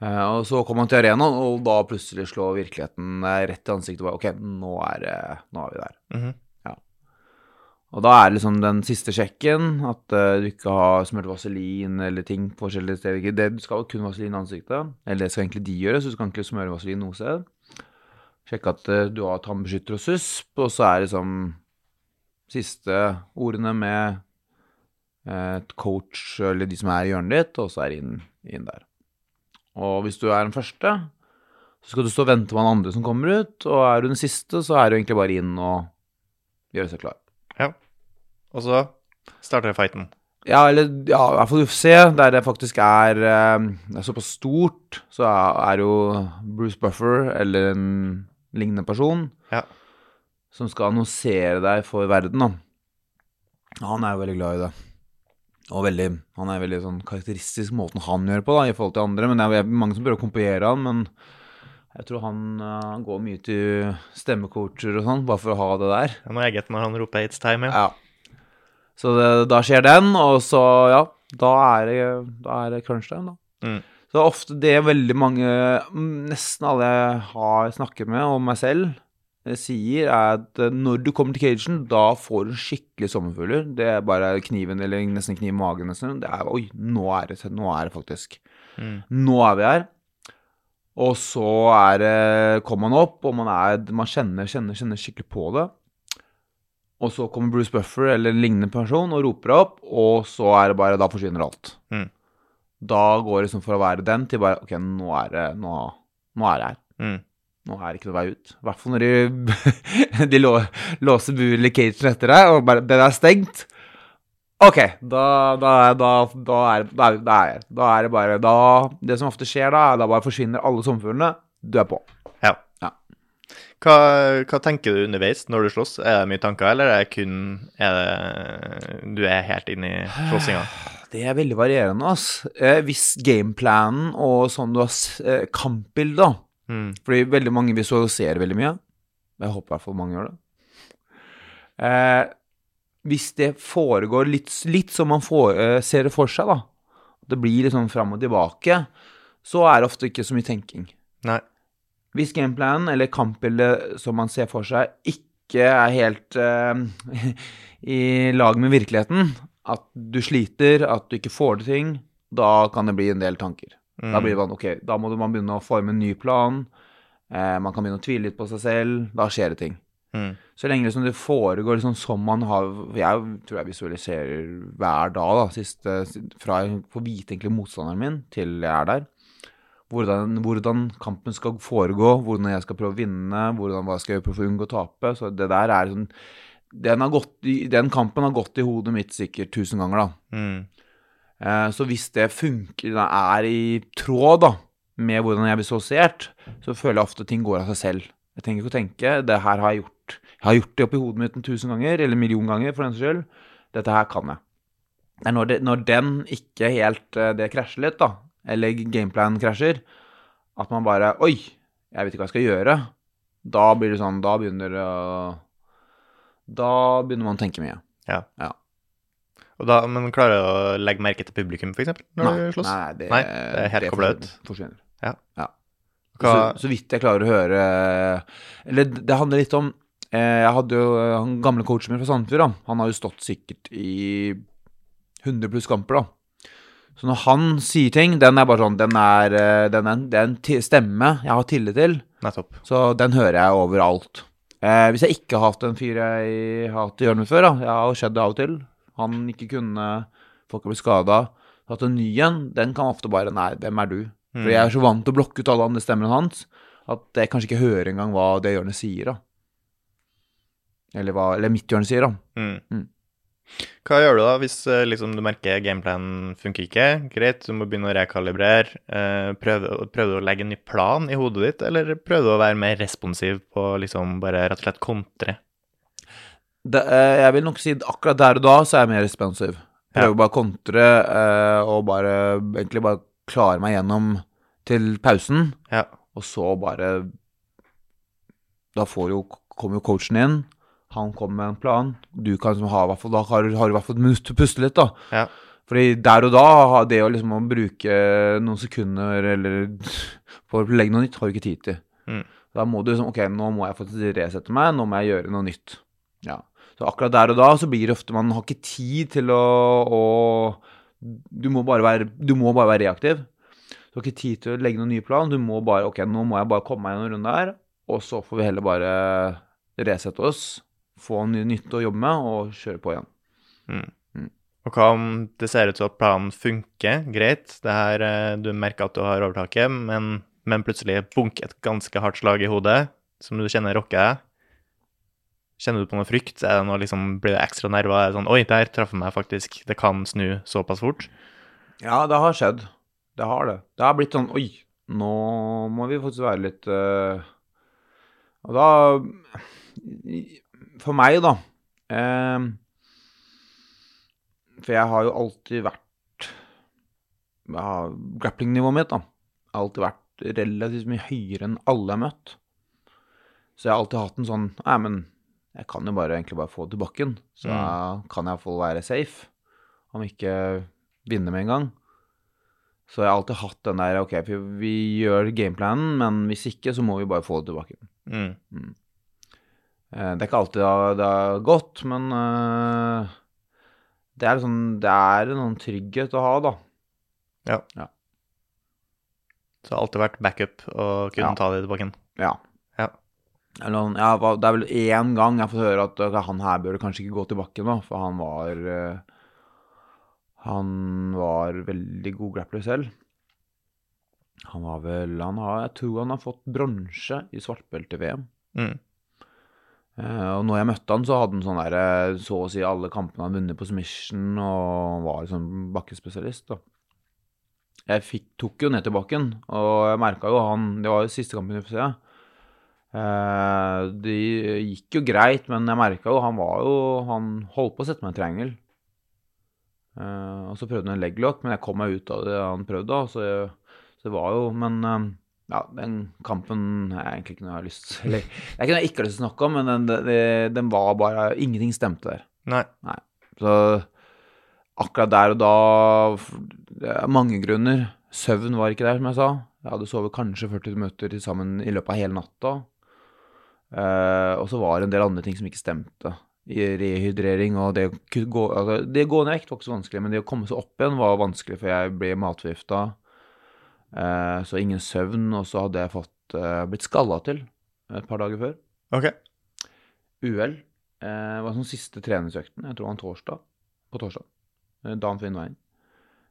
Eh, og så kommer man til arenaen, og da plutselig slår virkeligheten rett i ansiktet. Bare, ok, nå er, nå er vi der. Mhm. Og da er liksom den siste sjekken, at eh, du ikke har smurt vaselin eller ting på forskjellige steder. Det, du skal kun vaselin i ansiktet, eller det skal egentlig de gjøre, så du skal egentlig smøre vaselin noe sted. Sjekke at eh, du har tannbeskytter og susp, og så er liksom siste ordene med eh, et coach eller de som er i hjørnet ditt, og så er inn, inn der. Og hvis du er den første, så skal du stå og vente på den andre som kommer ut, og er du den siste, så er du egentlig bare inn og gjøre seg klar. Ja. Og så starter fighten. Ja, eller ja, i hvert fall UFC, der det faktisk er, eh, det er såpass stort, så er jo Bruce Buffer eller en lignende person Ja. som skal annonsere deg for verden, da. Han er jo veldig glad i det. Og veldig, han er veldig sånn karakteristisk måten han gjør på da, i forhold til andre. Men det er mange som prøver å kopiere han, men jeg tror han eh, går mye til stemmecoacher og sånn, bare for å ha det der. Det er noe eget når han roper 'it's time', ja. Ja. Så det, da skjer den, og så, ja, da er det, da er det crunch time, da. Mm. Så ofte det er veldig mange, mm, nesten alle jeg har snakket med, og meg selv, sier, er at eh, når du kommer til cagen, da får du skikkelig sommerfugler. Det er bare kniven eller nesten kniv i magen. Nesten. Det er Oi, nå er det, nå er det faktisk. Mm. Nå er vi her. Og så er det, kommer man opp, og man, er, man kjenner, kjenner, kjenner skikkelig på det. Og så kommer Bruce Buffer eller en lignende person og roper opp, og så er det bare Da forsvinner alt. Mm. Da går det liksom fra å være den til bare OK, nå er det Nå, nå er det her. Mm. Nå er det ikke noe vei ut. I hvert fall når de, [laughs] de lå, låser buren eller cagen etter deg, og bare Den er stengt. OK, da, da, da, da, er, da, er, er, er det bare Det som ofte skjer da, er da bare forsvinner alle sommerfuglene. Du er på. Ja. Ja. Hva, hva tenker du underveis når du slåss? Er det mye tanker, eller er det kun er det, Du er helt inne i slåssinga? [sighs] Det er veldig varierende, ass. Eh, hvis gameplanen og sånn du har eh, kampbilde, da. Mm. Fordi veldig mange visualiserer veldig mye. Jeg håper i hvert fall mange gjør det. Eh, hvis det foregår litt, litt som man får, eh, ser det for seg, da, det blir liksom fram og tilbake, så er det ofte ikke så mye tenking. Nei. Hvis gameplanen eller kampbildet som man ser for seg, ikke er helt eh, [laughs] i lag med virkeligheten, at du sliter, at du ikke får til ting, da kan det bli en del tanker. Mm. Da blir det sånn, ok, da må man begynne å forme en ny plan, eh, man kan begynne å tvile litt på seg selv, da skjer det ting. Mm. Så lenge liksom det foregår liksom som man har Jeg tror jeg visualiserer hver dag, da, siste, fra jeg får vite egentlig motstanderen min til jeg er der. Hvordan, hvordan kampen skal foregå, hvordan jeg skal prøve å vinne, hvordan, hva jeg skal gjøre for å unngå å tape. Så det der er sånn den, har gått den kampen har gått i hodet mitt sikkert tusen ganger, da. Mm. Eh, så hvis det funker, er i tråd da, med hvordan jeg blir sosiert, så føler jeg ofte at ting går av seg selv. Jeg trenger ikke å tenke det her har jeg gjort. Jeg har gjort det oppi hodet mitt en tusen ganger, eller en million ganger for den saks skyld. Dette her kan jeg. Det er når, det, når den ikke helt eh, Det krasjer litt, da, eller gameplanen krasjer, at man bare Oi, jeg vet ikke hva jeg skal gjøre. Da blir det sånn Da begynner det å Da begynner man å tenke mye. Og da, men klarer du å legge merke til publikum, eksempel, når du slåss? Nei, det, Nei, det er helt kobla ut. Forsvinner. Ja. ja. Så, så vidt jeg klarer å høre Eller det handler litt om eh, Jeg hadde jo eh, han gamle coachen min fra Sandefjord. Han har jo stått sikkert i 100 pluss kamper. da. Så når han sier ting, den er bare sånn Den er, eh, den er, en- det er en stemme jeg har tillit til. nettopp. Så den hører jeg overalt. Eh, hvis jeg ikke har hatt en fyr jeg har hatt i hjørnet før, da, jeg har skjedd det av og til, han ikke kunne, folk har blitt skada, hatt en ny en, den kan ofte bare Nei, hvem er du? Mm. For jeg er så vant til å blokke ut alle andre stemmene hans at jeg kanskje ikke hører engang hva det hjørnet sier, da. Eller hva eller mitt hjørne sier, da. Mm. Mm. Hva gjør du da hvis eh, liksom, du merker gameplanen funker ikke? Greit, du må begynne å rekalibrere. Eh, prøver, prøver du å legge en ny plan i hodet ditt, eller prøver du å være mer responsiv på liksom bare rett og slett kontre? Det, eh, jeg vil nok si at akkurat der og da så er jeg mer responsiv. Prøver bare å kontre eh, og bare egentlig bare klare meg gjennom til pausen. Ja. Og så bare Da får jo, kommer jo coachen inn. Han kommer med en plan. Du kan liksom ha, hvert fall- da har, har du i hvert fall et minutt til å puste litt, da. Ja. Fordi der og da, det å liksom bruke noen sekunder eller [laughs] for å legge noe nytt, har du ikke tid til. Mm. Da må du liksom Ok, nå må jeg faktisk resette meg, nå må jeg gjøre noe nytt. Ja. Så akkurat der og da så blir det ofte Man har ikke tid til å, å du, må bare være, du må bare være reaktiv. Du har ikke tid til å legge noen ny plan. Du må bare Ok, nå må jeg bare komme meg gjennom runden her, og så får vi heller bare resette oss, få noe nytt å jobbe med, og kjøre på igjen. Og hva om det ser ut til at planen funker, greit, det her, eh, du merker at du har overtaket, men, men plutselig bunk et ganske hardt slag i hodet, som du kjenner rokker deg. Kjenner du på noe frykt? Er det noe, liksom, blir det ekstra nerver? Er det sånn, oi, der traff jeg meg faktisk, det kan snu såpass fort? Ja, det har skjedd. Det har det. Det har blitt sånn Oi, nå må vi faktisk være litt uh... Og da For meg, da um... For jeg har jo alltid vært ja, Grappling-nivået mitt da Jeg har alltid vært relativt mye høyere enn alle jeg har møtt. Så jeg har alltid hatt en sånn Nei, men jeg kan jo bare egentlig bare få det til bakken. Så Mm. kan jeg iallfall være safe. Om ikke vinne med en gang. Så jeg har alltid hatt den der Ok, vi, vi gjør gameplanen, men hvis ikke, så må vi bare få det tilbake. Mm. Mm. Det er ikke alltid det har- gått, men eh, det er liksom Det er en sånn trygghet å ha, da. Så det har alltid vært backup å kunne Ja. ta det tilbake igjen. Ja. Eller, ja, det er vel én gang jeg har fått høre at han her bør kanskje ikke gå tilbake nå, for han var eh, Han var veldig god grappler selv. Han var vel han har, Jeg tror han har fått bronse i svartbelte-VM. Mm. Eh, og når jeg møtte han, så hadde han sånn der, eh, så å si alle kampene han vunnet på submission, og var liksom bakkespesialist. da. Jeg fikk, tok jo ned til bakken, og jeg merka jo han Det var jo siste kampen i UFC. Eh, det gikk jo greit, men jeg merka jo han var jo Han holdt på å sette meg i triangel. Eh, og så prøvde han en leglock, men jeg kom meg ut av det han prøvde. Så, jeg, så det var jo Men eh, ja, den kampen er egentlig ikke noe jeg har lyst til Eller er ikke jeg ikke har lyst til å snakke om, men den, den, den var bare Ingenting stemte der. Nei. Så akkurat der og da Det er mange grunner. Søvn var ikke der, som jeg sa. Jeg hadde sovet kanskje 40 minutter til sammen i løpet av hele natta. Eh, og så var det en del andre ting som ikke stemte. Rehydrering og det å gå, altså, det gå ned i vekt var ikke så vanskelig, men det å komme seg opp igjen var vanskelig, for jeg ble matforgifta. Eh, så ingen søvn, og så hadde jeg fått, eh, blitt skalla til et par dager før. Ok. UL. Eh, det var sånn siste treningsøkten, jeg tror det var en torsdag, på torsdag. Dagen før innveien.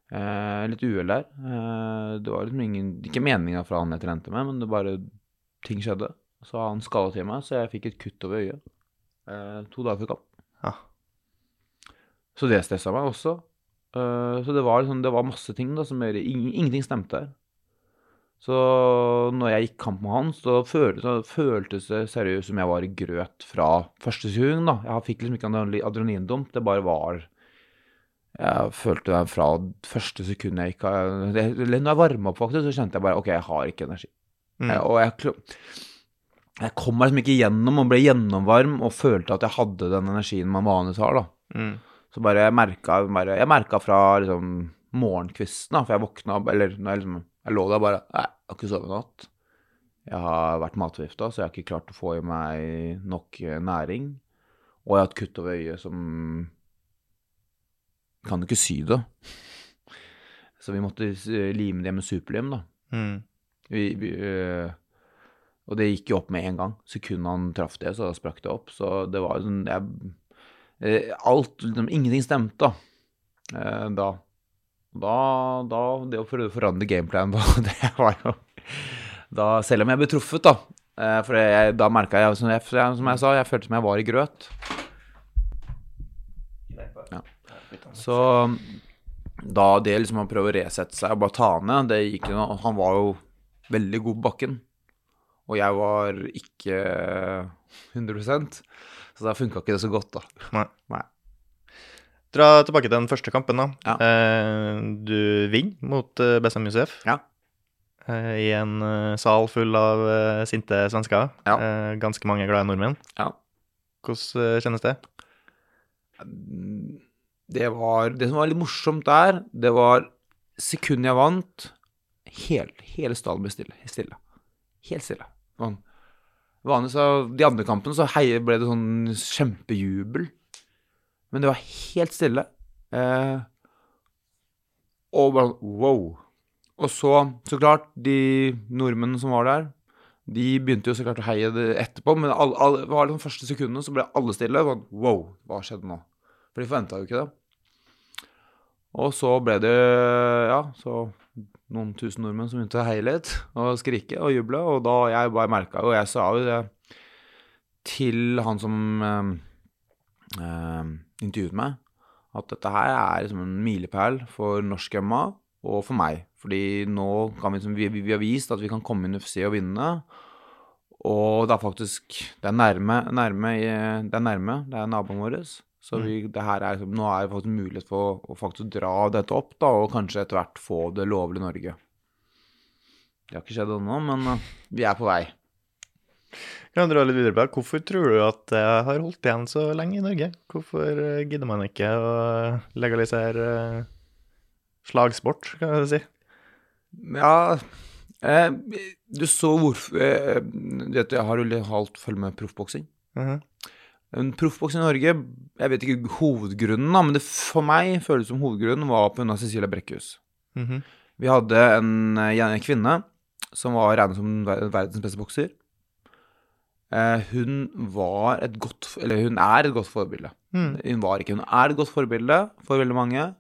Eh, litt uhell der. Eh, det var liksom ingen, ikke meninga fra han jeg trente med, men det bare, ting skjedde. Så han skada til meg, så jeg fikk et kutt over øyet. Eh, to dager før kamp. Ja. Så det stressa meg også. Eh, så det var, liksom, det var masse ting da, som gjorde ing- ingenting stemte her. Så når jeg gikk kamp med han, så føltes, så føltes det seriøst som jeg var i grøt fra første sekund. da. Jeg fikk liksom ikke adrenalin- adrenalindump, det bare var Jeg følte det fra første sekund jeg gikk av når jeg varma opp, faktisk, så kjente jeg bare OK, jeg har ikke energi. Mm. Eh, Og jeg, jeg kom meg liksom ikke gjennom og ble gjennomvarm og følte at jeg hadde den energien man vanligvis har. da. Mm. Så bare jeg merka, bare, jeg merka fra liksom morgenkvisten, da, for jeg våkna opp Eller når jeg liksom Jeg lå der bare Nei, jeg har ikke sovet i natt. Jeg har vært matforgifta, så jeg har ikke klart å få i meg nok eh, næring. Og jeg har et kutt over øyet som Kan ikke sy det. Så vi måtte eh, lime det med superlim, da. Mm. Vi, vi, øh, og det gikk jo opp med en gang. Sekundet han traff det, så sprakk det opp. Så det var sånn jeg, eh, Alt liksom, Ingenting stemte. Eh, da. Da, da Det å prøve å forandre gameplan, [laughs] da, det var jo da, Selv om jeg ble truffet, da. Eh, for jeg, da merka jeg, som jeg, som jeg sa, jeg følte som jeg var i grøt. Ja. Så da det liksom å prøve å resette seg og bare ta ned, det gikk jo Han var jo veldig god på bakken, og jeg var ikke 100% så da funka ikke det så godt, da. Nei. Nei. Dra tilbake til den første kampen, da. Ja. Eh, du vinner mot eh, Bessam Youssef Ja. eh, i en sal full av eh, sinte svensker. Ja. Ganske mange glade nordmenn. Ja. Hvordan kjennes det? Det var Det som var litt morsomt der, det var sekundet jeg vant, hele, hele stallen ble stille. stille. Helt stille. Sånn. Vanligvis de andre kampene så hei, ble det sånn kjempejubel. Men det var helt stille. Eh, og bare wow. Og så, så klart, de nordmennene som var der, de begynte jo så klart å heie det etterpå, men all, all, var de første sekundene så ble alle stille. Sånn, wow, hva skjedde nå? For de forventa jo ikke det. Og så ble det, ja, så noen tusen nordmenn som begynte å heie litt og skrike og juble, og da jeg bare merka jo, jeg sa jo det til han som eh, eh, intervjuet meg, at dette her er liksom en milepæl for norsk MMA og for meg. Fordi nå kan vi, liksom, vi, vi har vist at vi kan komme inn i UFC og vinne. Og det er faktisk Det er nærme, nærme Det er nærme. Det er naboen vår. Så vi, det her er, liksom- nå er det faktisk mulighet for å faktisk dra dette opp, da, og kanskje etter hvert få det lovlig i Norge. Det har ikke skjedd ennå, men eh, vi er på vei. Kan dra litt videre på? Hvorfor tror du at det har holdt igjen så lenge i Norge? Hvorfor eh, gidder man ikke å legalisere eh, slagsport, kan jeg si? Ja eh, Du så hvorfor eh, jeg har jo halvt følge med proffboksing. Mhm. Men proffboks i Norge, jeg vet ikke hovedgrunnen, da, men det for meg føles som hovedgrunnen var pga. Cecilia Brekkhus. Mhm. Vi hadde en, eh, en kvinne som var regnet som verdens beste bokser. Eh, hun var et godt Eller hun er et godt forbilde. Mm. Hun var ikke, hun er et godt forbilde for veldig mange.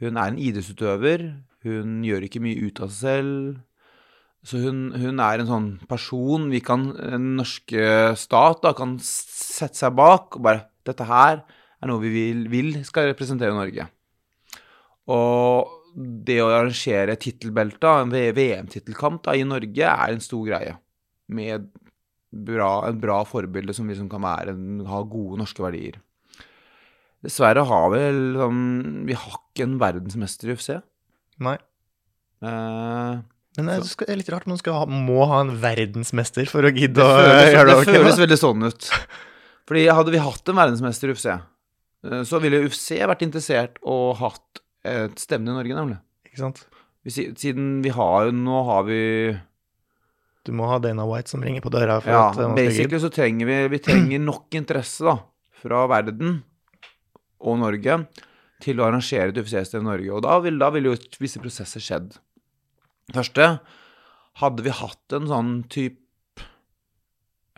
Hun er en idrettsutøver. Hun gjør ikke mye ut av seg selv. Så hun, hun er en sånn person vi kan, den norske stat da, kan sette seg bak og bare Dette her er noe vi vil, vil skal representere Norge. Og det å arrangere tittelbelta, en VM-tittelkamp i Norge, er en stor greie. Med bra, en bra forbilde som liksom kan være, ha gode norske verdier. Dessverre har vi liksom Vi har ikke en verdensmester i UFC. Nei. Eh, Men det er litt rart man ha, må ha en verdensmester for å gidde å gjøre det det. føles ok, da. veldig sånn ut. Fordi hadde vi hatt en verdensmester i UFC, eh, så ville UFC vært interessert og hatt et stevne i Norge, nemlig. Ikke sant? Siden vi har jo Nå har vi Du må ha Dana White som ringer på døra for Ja, at man basically så trenger vi Vi trenger nok interesse, da, fra verden og Norge til å arrangere et UFC-sted i Norge. Og da ville vil jo visse prosesser skjedd. Første Hadde vi hatt en sånn type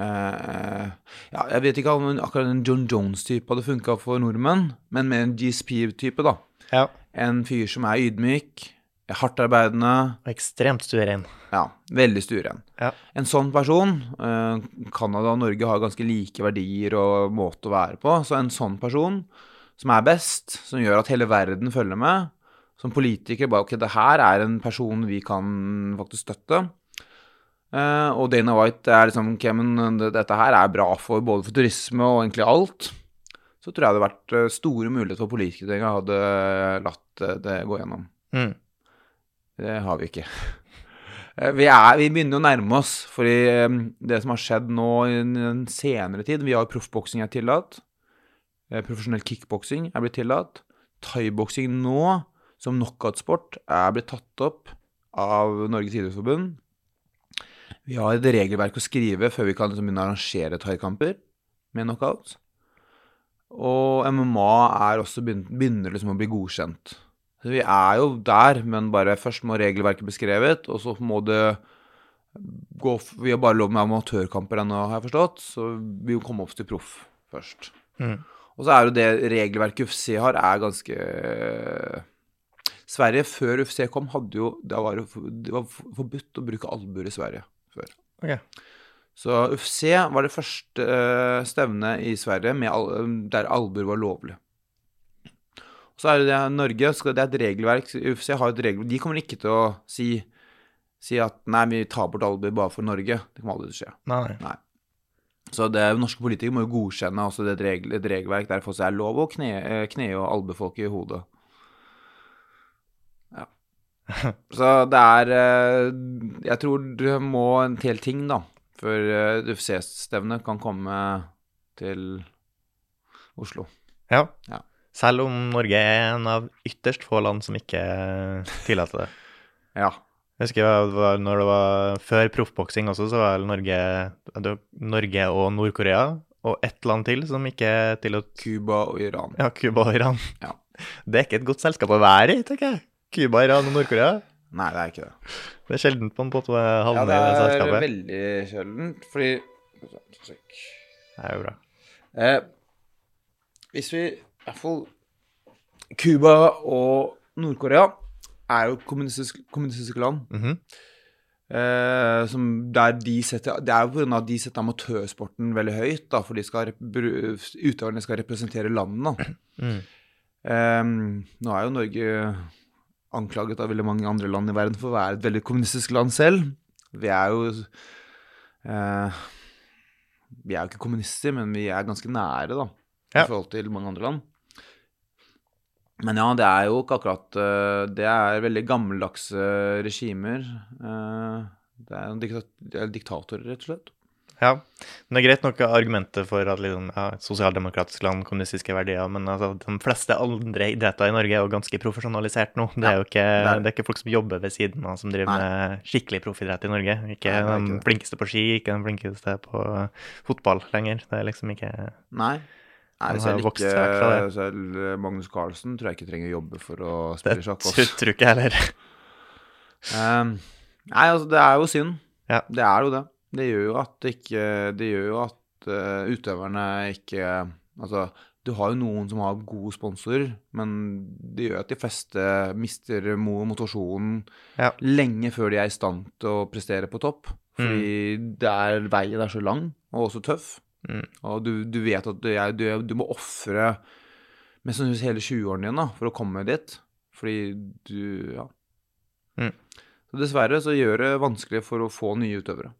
eh, Ja, jeg vet ikke om akkurat en John Jones-type hadde funka for nordmenn, men med en GSP-type, da. Ja. En fyr som er ydmyk, hardtarbeidende, ekstremt stueren. ja, veldig stueren. Ja. En sånn person eh, og Norge har ganske like verdier og måte å være på. Så en sånn person som er best, som gjør at hele verden følger med, som politiker bare Ok, det her er en person vi kan faktisk støtte. Uh, og Dana White er liksom Ok, men dette her er bra for både for turisme og egentlig alt. Så tror jeg det hadde vært eh, store muligheter for politikere hadde latt eh, det gå gjennom. Mm. Det har vi ikke. [laughs] Eh, Vi, er, vi begynner å nærme oss, fordi eh, det som har skjedd nå i den senere tid Vi har proffboksing er tillatt. Eh, Profesjonell kickboksing er blitt tillatt. Thaiboksing nå, som knockoutsport, er blitt tatt opp av Norges idrettsforbund. Vi har et regelverk å skrive før vi kan liksom begynne å arrangere thaikamper med knockout. Og MMA er også begynner, begynner liksom å bli godkjent. Så vi er jo der, men bare først må regelverket bli skrevet, og så må det gå Vi har bare lov med amatørkamper ennå, har jeg forstått, så vi må komme opp til proff først. Mm. Og så er jo det regelverket UFC har, er ganske Sverige før UFC kom, hadde jo Det var, det var forbudt å bruke albuer i Sverige før. Ok. Så UFC var det første eh, stevnet i Sverige med der albuer var lovlig. Og så er det det Norge, det er et regelverk, UFC har et regelverk, de kommer ikke til å si, si at nei, vi tar bort albuer bare for Norge. Det kommer aldri til å skje. Nei, nei. Så det, norske politikere må jo godkjenne også det et, regel, et regelverk der det er lov å kne, eh, kne og albue folk i hodet. [laughs] Så det er eh, Jeg tror det må en hel ting, da, før eh, UFC-stevnet kan komme til Oslo. Ja. Ja. Selv om Norge er en av ytterst få land som ikke tillater det. [laughs] Ja. Jeg husker det var, når det var før proffboksing også, så var Norge, Norge og Nord-Korea og ett land til som ikke tillot Cuba og Iran. Ja, Cuba og Iran. Ja. [laughs] Det er ikke et godt selskap å være i, tenker jeg. Cuba, Iran og Nord-Korea. Nei, det er ikke det. Det er sjeldent man på en måte Ja, i det Ja, det er veldig sjeldent, fordi Det er jo bra. Eh, hvis vi i hvert fall Cuba og Nord-Korea er jo kommunistiske, kommunistiske land. Mhm. Eh, som der de setter, det er jo pga. at de setter amatørsporten veldig høyt, da, for de skal, utøverne skal representere landet. Mm. Eh, nå er jo Norge anklaget av veldig mange andre land i verden for å være et veldig kommunistisk land selv. Vi er jo eh, Vi er jo ikke kommunister, men vi er ganske nære, da, Ja. i forhold til mange andre land. Men ja, det er jo ikke akkurat eh, Det er veldig gammeldagse regimer. Eh, Det er, det er diktatorer, rett og slett. Ja, men det er greit nok argumentet for at liksom, ja, sosialdemokratiske sosialdemokratisk land, kommunistiske verdier, men altså, de fleste andre idretter i Norge er jo ganske profesjonalisert nå. Det er jo ikke, det er- ikke folk som jobber ved siden av som driver Nei. med skikkelig proffidrett i Norge. Ikke Nei, ikke de flinkeste på ski, ikke de flinkeste på fotball lenger. Det er liksom ikke Nei. Nei, selv ikke. Selv Magnus Carlsen tror jeg ikke trenger å jobbe for å spille sjakk. Det tror ikke jeg heller. [laughs] Um, nei, altså, det er jo synd. Ja. Det er jo det. Det gjør jo at ikke Det gjør jo at uh, utøverne ikke Altså, du har jo noen som har gode sponsorer, men det gjør at de fleste mister motivasjonen Ja. lenge før de er i stand til å prestere på topp. Fordi det er, veien er så lang, og også tøff. Mm. Og du, du vet at du, er, du, du må ofre mest sannsynligvis hele 20-årene dine for å komme dit. Fordi du Ja. Mm. Så dessverre så gjør det vanskelig for å få nye utøvere.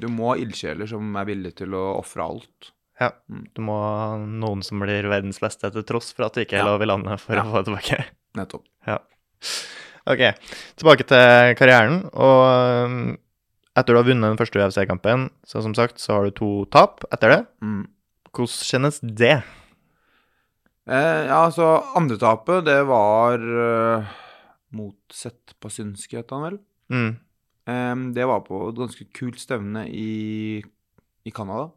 Du må ha ildsjeler som er villige til å ofre alt. Ja, Mm. du må ha noen som blir verdens beste til tross for at det ikke er Ja. lov i landet for Ja. å få det tilbake. Nettopp. Ja. Ok, tilbake til karrieren. Og um, etter du har vunnet den første UFC-kampen, så som sagt, så har du to tap etter det. Mm. Hvordan kjennes det? Eh, ja, altså, andretapet, det var eh, mot Sett Pasynski, het han vel. Mm. Em, det var på et ganske kult stevne i, i Canada.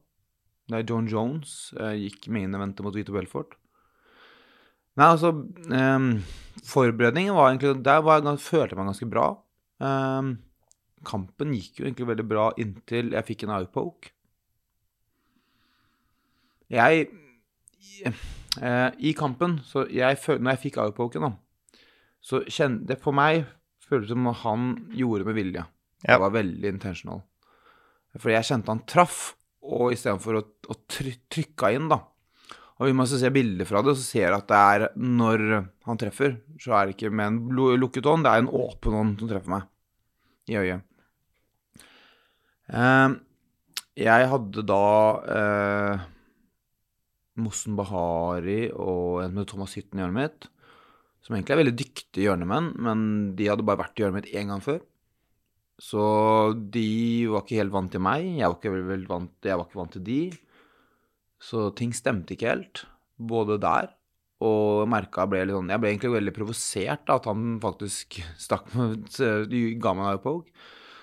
Der John Jones uh, gikk main eventet mot Vito Belfort. Nei, altså um, Forberedningen var egentlig Der var jeg, følte jeg meg ganske bra. Um, kampen gikk jo egentlig veldig bra inntil jeg fikk en eyepoke. Jeg uh, I kampen, så jeg følte Når jeg fikk eyepoken, da, så kjente det for meg føltes som han gjorde med vilje. Ja. Det var veldig intentional. Fordi jeg kjente han traff, og istedenfor å, å trykke inn, da. Og hvis man også se bilder fra det, så ser jeg at det er når han treffer, så er det ikke med en lukket hånd, det er en åpen hånd som treffer meg i øyet. Eh, jeg hadde da eh, Mossen Bahari og en med Thomas Hytten i hjørnet mitt, som egentlig er veldig dyktige hjørnemenn, men de hadde bare vært i hjørnet mitt én gang før. Så de var ikke helt vant til meg, jeg var ikke, vant, jeg var ikke vant til de. Så ting stemte ikke helt, både der og merka ble litt sånn Jeg ble egentlig veldig provosert av at han faktisk [laughs] stakk meg, ga meg en eyepoke.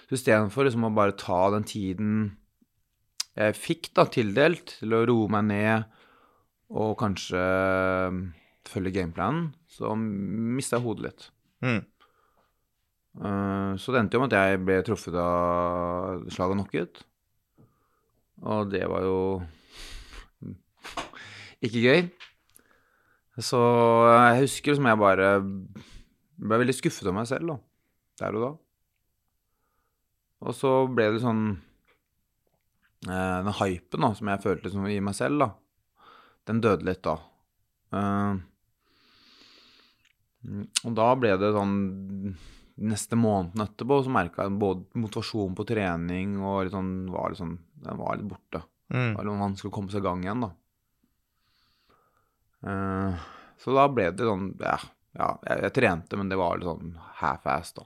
Så istedenfor liksom å bare ta den tiden jeg fikk da tildelt til å roe meg ned og kanskje eh, følge gameplanen, så mista jeg hodet litt. Mm. Eh, Så det endte jo med at jeg ble truffet av slag og knocket. Og det var jo [laughs] ikke gøy. Så jeg husker liksom jeg bare ble veldig skuffet av meg selv, da. Der og da. Og så ble det sånn eh, Den hypen da, som jeg følte som i meg selv, da, den døde litt da. Eh, og da ble det sånn Neste måneden etterpå så merka jeg både motivasjonen på trening og litt sånn, var litt sånn, den var litt borte. Det Mm. var litt vanskelig å komme seg i gang igjen, da. Uh, så da ble det sånn Ja, ja jeg, jeg trente, men det var litt sånn half-ass, da.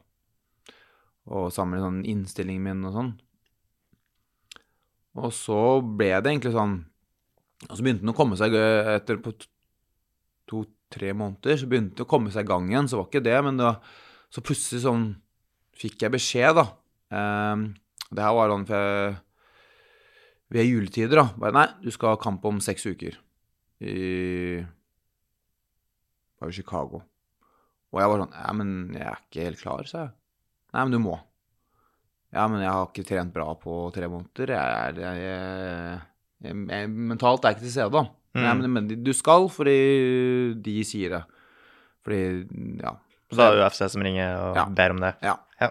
Og sammen med sånn innstillingen min og sånn. Og så ble det egentlig sånn Og så begynte den å komme seg eh, etter på to-tre måneder, så begynte det å komme seg i gang igjen. Så var ikke det, men det var, så plutselig sånn fikk jeg beskjed, da. Um, det her var sånn ved juletider, da. Bare nei, du skal ha kamp om seks uker. I Var jo Chicago. Og jeg var sånn Ja, men jeg er ikke helt klar, sa jeg. Nei, men du må. Ja, men jeg har ikke trent bra på tre måneder. Jeg er jeg, jeg, jeg, Mentalt er jeg ikke til stede, da. Mm. Nei, men, men du skal fordi de sier det. Fordi Ja. Så da er det UFC som ringer og Ja. ber om det. Ja. Ja.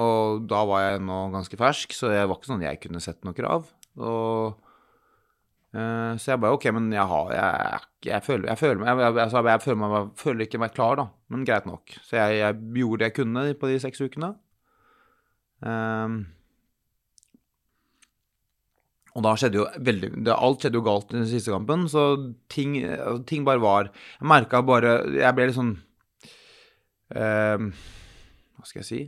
Og da var jeg nå ganske fersk, så jeg var ikke sånn jeg kunne sett noe krav. Og, uh, så jeg bare OK, men jeg har Jeg, jeg føler jeg føler jeg, jeg, jeg, føler, meg, jeg føler ikke meg klar, da. Men greit nok. Så jeg, jeg gjorde det jeg kunne på de seks ukene. Um, og da skjedde jo veldig det, Alt skjedde jo galt i den siste kampen, så ting, altså, ting bare var Jeg merka bare Jeg ble litt sånn Hva skal jeg si?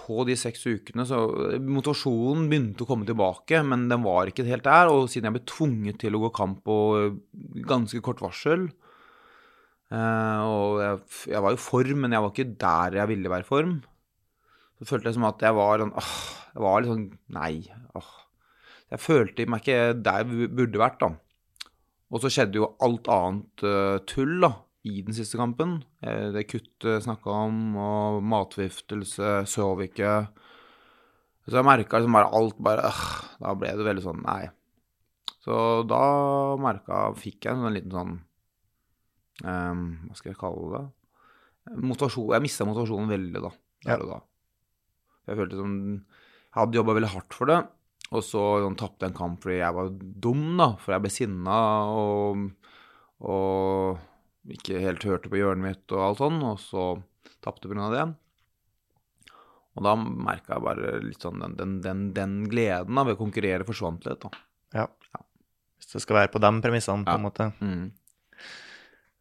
på de seks ukene så Motivasjonen begynte å komme tilbake, men den var ikke helt der. Og siden jeg ble tvunget til å gå kamp på ganske kort varsel eh, Og jeg, jeg var i form, men jeg var ikke der jeg ville være form. Så følte jeg som at jeg var sånn åh, Jeg var litt sånn Nei. Åh. Jeg følte meg ikke der jeg burde vært, da. Og så skjedde jo alt annet uh, tull, da i den siste kampen. Eh, det kuttet snakka om, og matviftelse, sov ikke. Så jeg merka liksom bare alt bare øh, Da ble det veldig sånn nei. Så da merka Fikk jeg en liten sånn um, Hva skal jeg kalle det? Motivasjon Jeg mista motivasjonen veldig da. Der og da. Jeg følte som Jeg hadde jobba veldig hardt for det. Og så sånn, tapte jeg en kamp fordi jeg var dum, da. For jeg ble sinna og, og ikke helt hørte på hjørnet mitt og alt sånn, og så tapte pga. det. Og da merka jeg bare litt sånn den, den, den, den gleden av å konkurrere forsvant litt. Ja. ja. Hvis det skal være på de premissene, på en måte. Mm.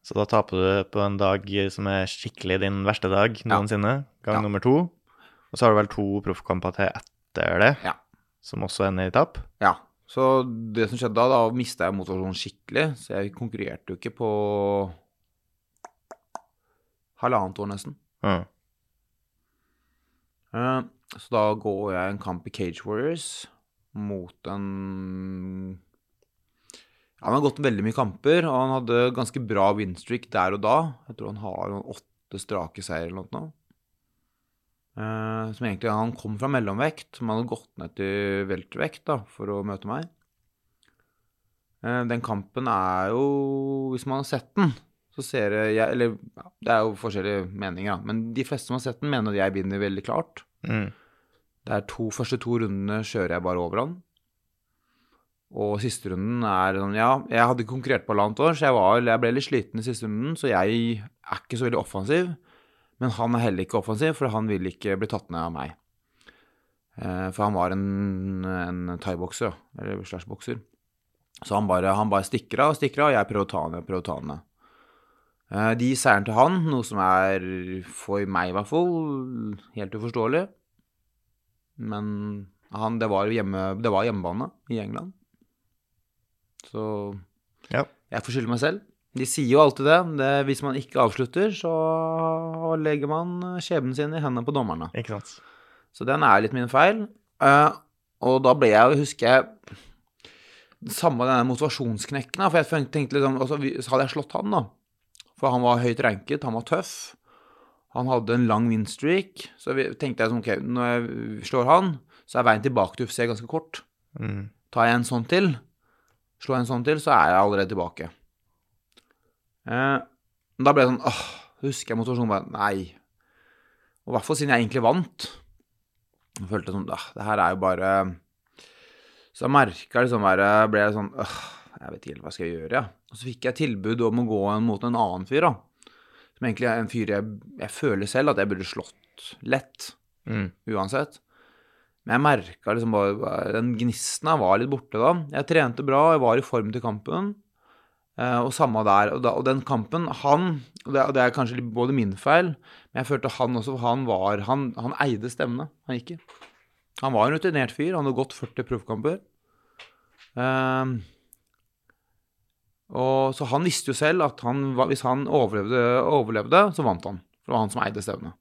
Så da taper du på en dag som er skikkelig din verste dag noensinne, gang ja. nummer to. Og så har du vel to proffkamper til etter det, ja. som også ender i tap? Ja. Så det som skjedde da, da mista jeg motivasjonen skikkelig. Så jeg konkurrerte jo ikke på halvannet år, nesten. Mm. Uh, så da går jeg en kamp i Cage Warriors mot en ja, Han har gått veldig mye kamper, og han hadde ganske bra winstreak der og da. Jeg tror han har noen åtte strake seier eller noe. Uh, som egentlig Han kom fra mellomvekt, som hadde gått ned til weltervekt da, for å møte meg. Uh, den kampen er jo Hvis man har sett den, så ser jeg Eller det er jo forskjellige meninger, da. Men de fleste som har sett den, mener at jeg vinner veldig klart. Mm. Det er to, første to rundene kjører jeg bare over han. Og siste runden er sånn Ja, jeg hadde konkurrert på halvannet år, så jeg, var, jeg ble litt sliten i siste runden, så jeg er ikke så veldig offensiv. Men han er heller ikke offensiv, for han vil ikke bli tatt ned av meg. Eh, for han var en, en thaibokser, eller slash-bokser. Så han bare, han bare stikker av og stikker av, og jeg prøver å ta han ned, prøver å ta han ned. Eh, de gir seieren til han, noe som er, for meg i hvert fall, helt uforståelig. Men han, det, var hjemme, det var hjemmebane i England. Så ja. jeg får skylde meg selv. De sier jo alltid det. det. Hvis man ikke avslutter, så legger man skjebnen sin i hendene på dommerne. Ikke sant. Så den er litt min feil. Uh, og da ble jeg, husker jeg, samme denne motivasjonsknekken. For jeg tenkte liksom altså, Hadde jeg slått han, da, for han var høyt ranket, han var tøff. Han hadde en lang winstreak. Så tenkte jeg sånn, ok, når jeg slår han, så er veien tilbake til UFC ganske kort. Mm. Tar jeg en sånn til, slår jeg en sånn til, så er jeg allerede tilbake. Eh, da ble det sånn åh, husker jeg motivasjonen bare Nei. Og i hvert fall siden jeg egentlig vant. Jeg følte sånn det her er jo bare Så jeg merka liksom bare Ble jeg sånn åh, jeg vet ikke helt hva skal jeg gjøre, ja. Og så fikk jeg tilbud om å gå mot en annen fyr, da. Som egentlig er en fyr jeg, jeg føler selv at jeg burde slått lett. Mm. Uansett. Men jeg merka liksom bare Den gnisten var litt borte da. Jeg trente bra, jeg var i form til kampen. Eh, og samme der. Og, da, og den kampen Han og det, og det, er kanskje både min feil, men jeg følte han også Han var Han, han eide stemmene. Han gikk i. Han var en rutinert fyr. Han hadde gått 40 proffkamper. Uh, og, så han visste jo selv at han, hvis han overlevde, overlevde, så vant han. For det var han som eide stevnet.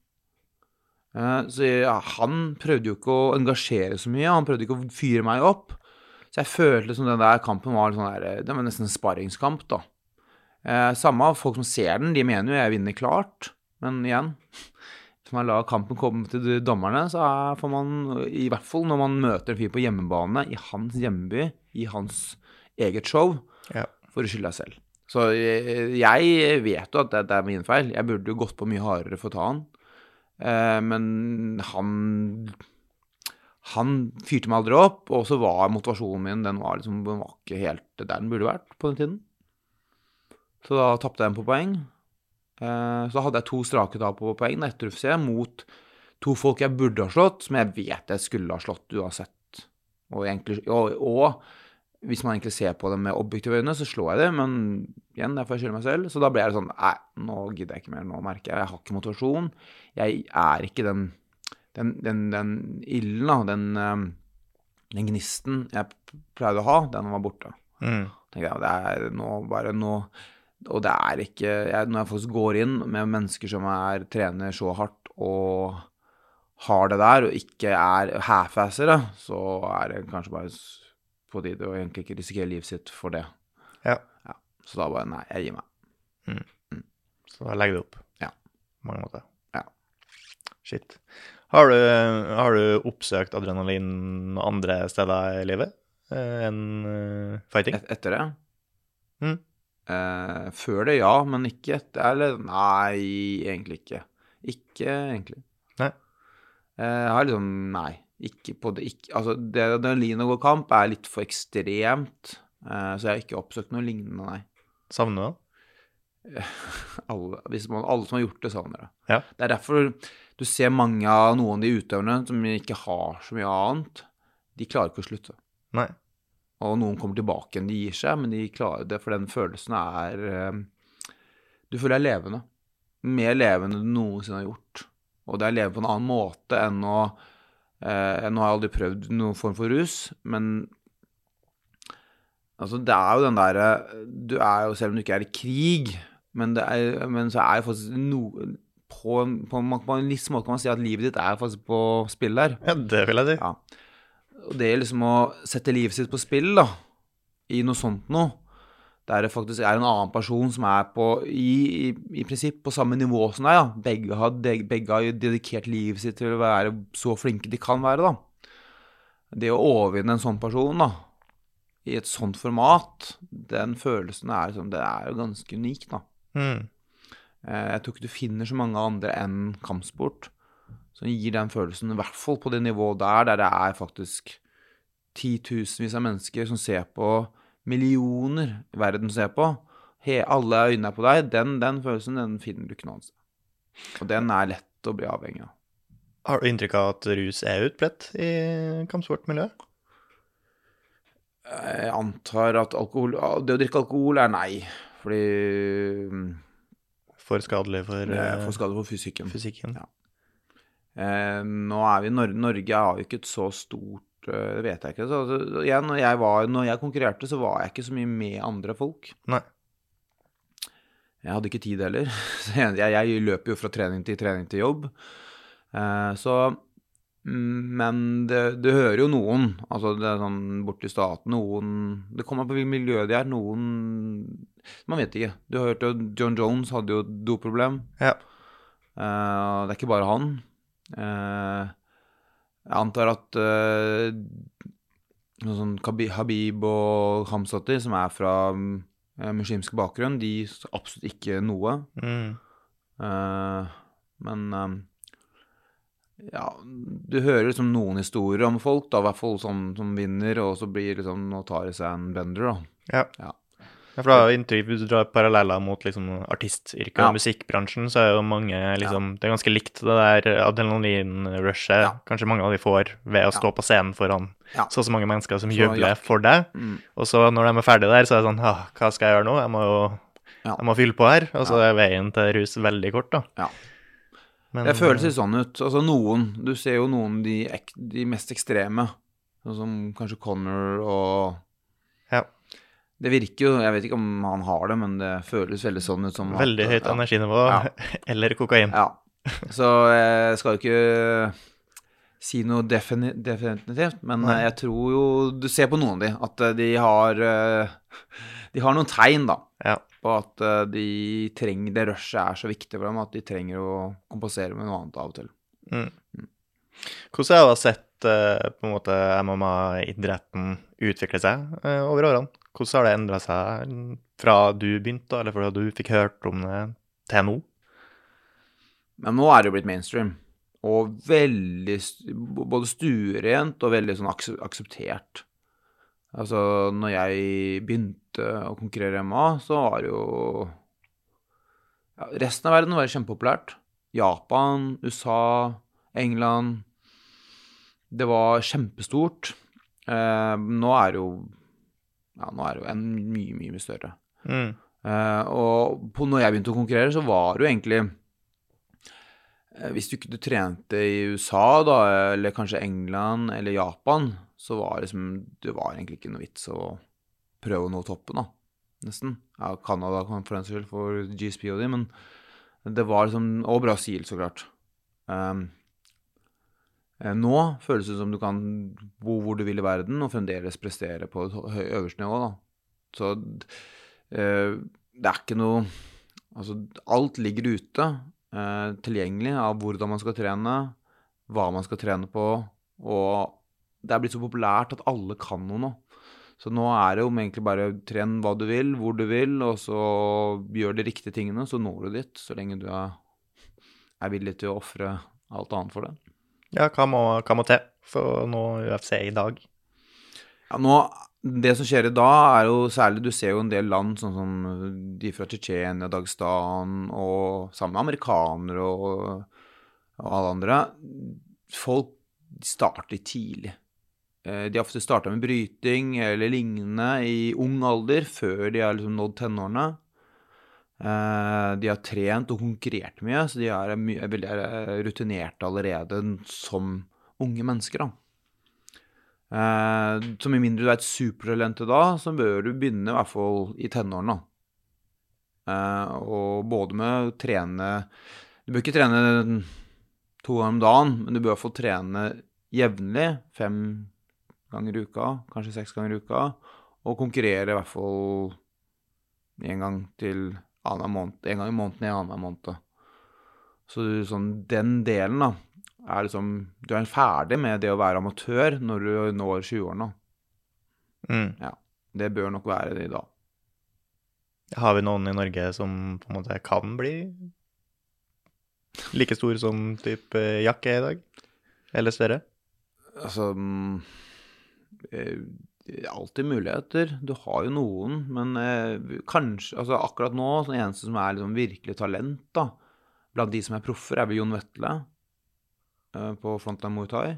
Uh, så ja, han prøvde jo ikke å engasjere så mye. Han prøvde ikke å fyre meg opp. Så jeg følte som den der kampen var, sånn der, det var nesten en sparringskamp, da. Uh, samme folk som ser den, de mener jo jeg vinner klart. Men igjen, hvis man lar kampen komme til dommerne, så får man, i hvert fall når man møter en fyr på hjemmebane, i hans hjemby, i hans eget show, ja for å skylde deg selv. Så eh, jeg vet jo at det, er min feil. Jeg burde jo gått på mye hardere for å ta han. Eh, men han Han fyrte meg aldri opp, og så var motivasjonen min Den var liksom den var ikke helt der den burde vært på den tiden. Så da tapte jeg den på poeng. Eh, så hadde jeg to strake tap på poeng etter UFC mot to folk jeg burde ha slått, som jeg vet jeg skulle ha slått uansett. Og, egentlig, og, og hvis man egentlig ser på det med objektive øyne, så slår jeg det, men igjen, det får jeg skylde meg selv. Så da blir det sånn Nei, nå gidder jeg ikke mer. Nå merker jeg jeg har ikke motivasjon. Jeg er ikke den den, den, den ilden, da, den, eh, den gnisten jeg pleide å ha, den var borte. Mm. Tenkte jeg, det er nå bare nå Og det er ikke jeg, Når jeg faktisk går inn med mennesker som er, trener så hardt og har det der, og ikke er half-assere, så er det kanskje bare på de og egentlig ikke risikere livet sitt for det. Ja. Så da bare Nei, jeg gir meg. Så da legger du opp. Ja. På mange måter. Ja. Shit. Har du, har du oppsøkt adrenalin andre steder i livet eh, enn eh, fighting? Et, etter det? Mm. Eh, før det, ja, men ikke etter Eller nei, egentlig ikke. Ikke egentlig. Nei. Eh, Jeg har liksom Nei. Ikke på det ikke, Altså, det adrenalin å gå kamp er litt for ekstremt, eh, så jeg har ikke oppsøkt noe lignende, nei. Savner du [laughs] det? Alle, man, alle som har gjort det, savner det. Ja. Det er derfor du ser mange av noen av de utøverne som ikke har så mye annet, de klarer ikke å slutte. Nei. Og noen kommer tilbake igjen, de gir seg, men de klarer det, for den følelsen er eh, Du føler deg levende. Mer levende enn du noensinne har gjort. Og det er leve på en annen måte enn å eh, Nå har jeg aldri prøvd noen form for rus, men altså, det er jo den derre Du er jo, selv om du ikke er i krig, men, det er, men så er jo faktisk noe på, på, på en viss måte kan man si at livet ditt er faktisk på spill der. Ja, det vil jeg si. Ja. Og det liksom å sette livet sitt på spill, da, i noe sånt noe, der det faktisk er en annen person som er på, i, i, i prinsipp på samme nivå som deg, Ja. Begge har, de, begge har dedikert livet sitt til å være så flinke de kan være, da. Det å overvinne en sånn person, da, i et sånt format, den følelsen er liksom, det er jo ganske unik, da. Mm. Eh, Jeg tror ikke du finner så mange andre enn kampsport som gir den følelsen, i hvert fall på det nivået der, der det er faktisk titusenvis av mennesker som ser på, millioner i verden ser på, He, alle øynene er på deg, den, den følelsen den finner du ikke noe annet sted. Og den er lett å bli avhengig av. Har du inntrykk av at rus er utbredt i kampsportmiljøet? Jeg antar at alkohol, det å drikke alkohol er nei, fordi mm, For skadelig for, er eh, for skadelig for fysikken. fysikken? Ja. Eh, nå er vi, i Norge har jo ikke et så stort eh, Det vet jeg ikke. Så, så, igjen, når jeg, var, når jeg konkurrerte, så var jeg ikke så mye med andre folk. Nei. Jeg hadde ikke tid heller. [laughs] Så jeg, jeg, løper jo fra trening til trening til jobb. Eh, så Men det, det hører jo noen. Altså det er sånn borti staten Noen Det kommer an på hvilket miljø de er. Noen Man vet ikke. Du hørte jo John Jones hadde jo doproblem. Ja. Eh, det er ikke bare han. Eh, jeg antar at uh, sånn Habib og Hamzati, som er fra eh, muslimsk bakgrunn, de absolutt ikke noe. Mm. Uh, men eh, ja, du hører liksom noen historier om folk, da, i hvert fall som, som vinner, og så blir liksom Nå tar det seg en bender, da. Ja. Ja. Ja, for da inntrykk, Hvis du drar paralleller mot liksom, artistyrket Ja. og musikkbransjen, så er jo mange liksom, Det er ganske likt det der adrenalinrushet Ja. kanskje mange av de får ved å stå på scenen foran så og så mange mennesker som jubler for deg. Mm. Og så når de er ferdige der, så er det sånn «Ah, Hva skal jeg gjøre nå? Jeg må jo jeg må fylle på her. Og så er veien til rus veldig kort, da. Ja. Men, Det føles litt sånn ut. Altså noen Du ser jo noen de, ek, de mest ekstreme, sånn som kanskje Connor og. Det virker jo Jeg vet ikke om han har det, men det føles veldig sånn ut som at- Veldig høyt ja. energinivå. [laughs] Eller kokain. Ja. Så jeg skal jo ikke si noe defini definitivt, men Nei. jeg tror jo Du ser på noen av de at eh, de har eh, De har noen tegn, da, Ja. på at eh, de trenger Det rushet er så viktig for dem at de trenger å kompensere med noe annet av og til. Mm. Hvordan har du sett på en måte MMA-idretten utvikle seg eh, over årene? Hvordan har det endra seg fra du begynte, eller fra du fikk hørt om det, til nå? Men nå er det jo blitt mainstream. Og veldig Både stuerent og veldig sånn akseptert. Altså, når jeg begynte å konkurrere MMA, så var det jo Resten av verden var kjempepopulært. Japan, USA, England. Det var kjempestort. Uh, nå er det jo Ja, nå er det jo en mye, mye, mye større. Mm. Uh, og på, når jeg begynte å konkurrere, så var det jo egentlig Eh, Hvis du ikke du trente i USA, da, eller kanskje England eller Japan, så var det liksom Det var egentlig ikke noe vits å prøve å nå toppen, da. Nesten. Ja, Canada kan for den saks skyld, for GSP og de, men det var liksom Og Brasil, så klart. Um, nå føles det som du kan bo hvor du vil i verden og fremdeles prestere på et øverste nivå, da. Så eh, det er ikke noe Altså, alt ligger ute, eh, tilgjengelig av hvordan man skal trene, hva man skal trene på, og det er blitt så populært at alle kan noe nå. Så nå er det jo egentlig bare tren hva du vil, hvor du vil, og så gjør de riktige tingene, så når du dit, så lenge du er villig til å ofre alt annet for det. Ja, hva må, hva må til for å nå UFC i dag? Ja, nå, det som skjer i dag, er jo særlig Du ser jo en del land, sånn som de fra Tsjetsjenia, Dagestan, og sammen med amerikanere og, og alle andre. Folk starter tidlig. Eh, De har ofte starta med bryting eller lignende i ung alder, før de har liksom nådd tenårene. Eh, De har trent og konkurrert mye, så de er, veldig rutinerte allerede som unge mennesker. da. Eh, så med mindre du er et supertalent i dag, så bør du begynne i hvert fall i tenårene. da. Eh, og både med å trene Du bør ikke trene to ganger om dagen, men du bør få trene jevnlig, fem ganger i uka, kanskje seks ganger i uka, og konkurrere i hvert fall en gang til annen måned, en gang i måneden i annenhver måned. Så du, sånn, den delen da, er liksom Du er ferdig med det å være amatør når du når 20-årene. Mm. Det bør nok være det i dag. Har vi noen i Norge som på en måte kan bli like stor som type Jack er i dag? Eller større? Altså Alltid muligheter. Du har jo noen, men eh, kanskje altså Akkurat nå, den eneste som er liksom virkelig talent da, blant de som er proffer, er vel Jon Vetle eh, på Frontline Muay Thai.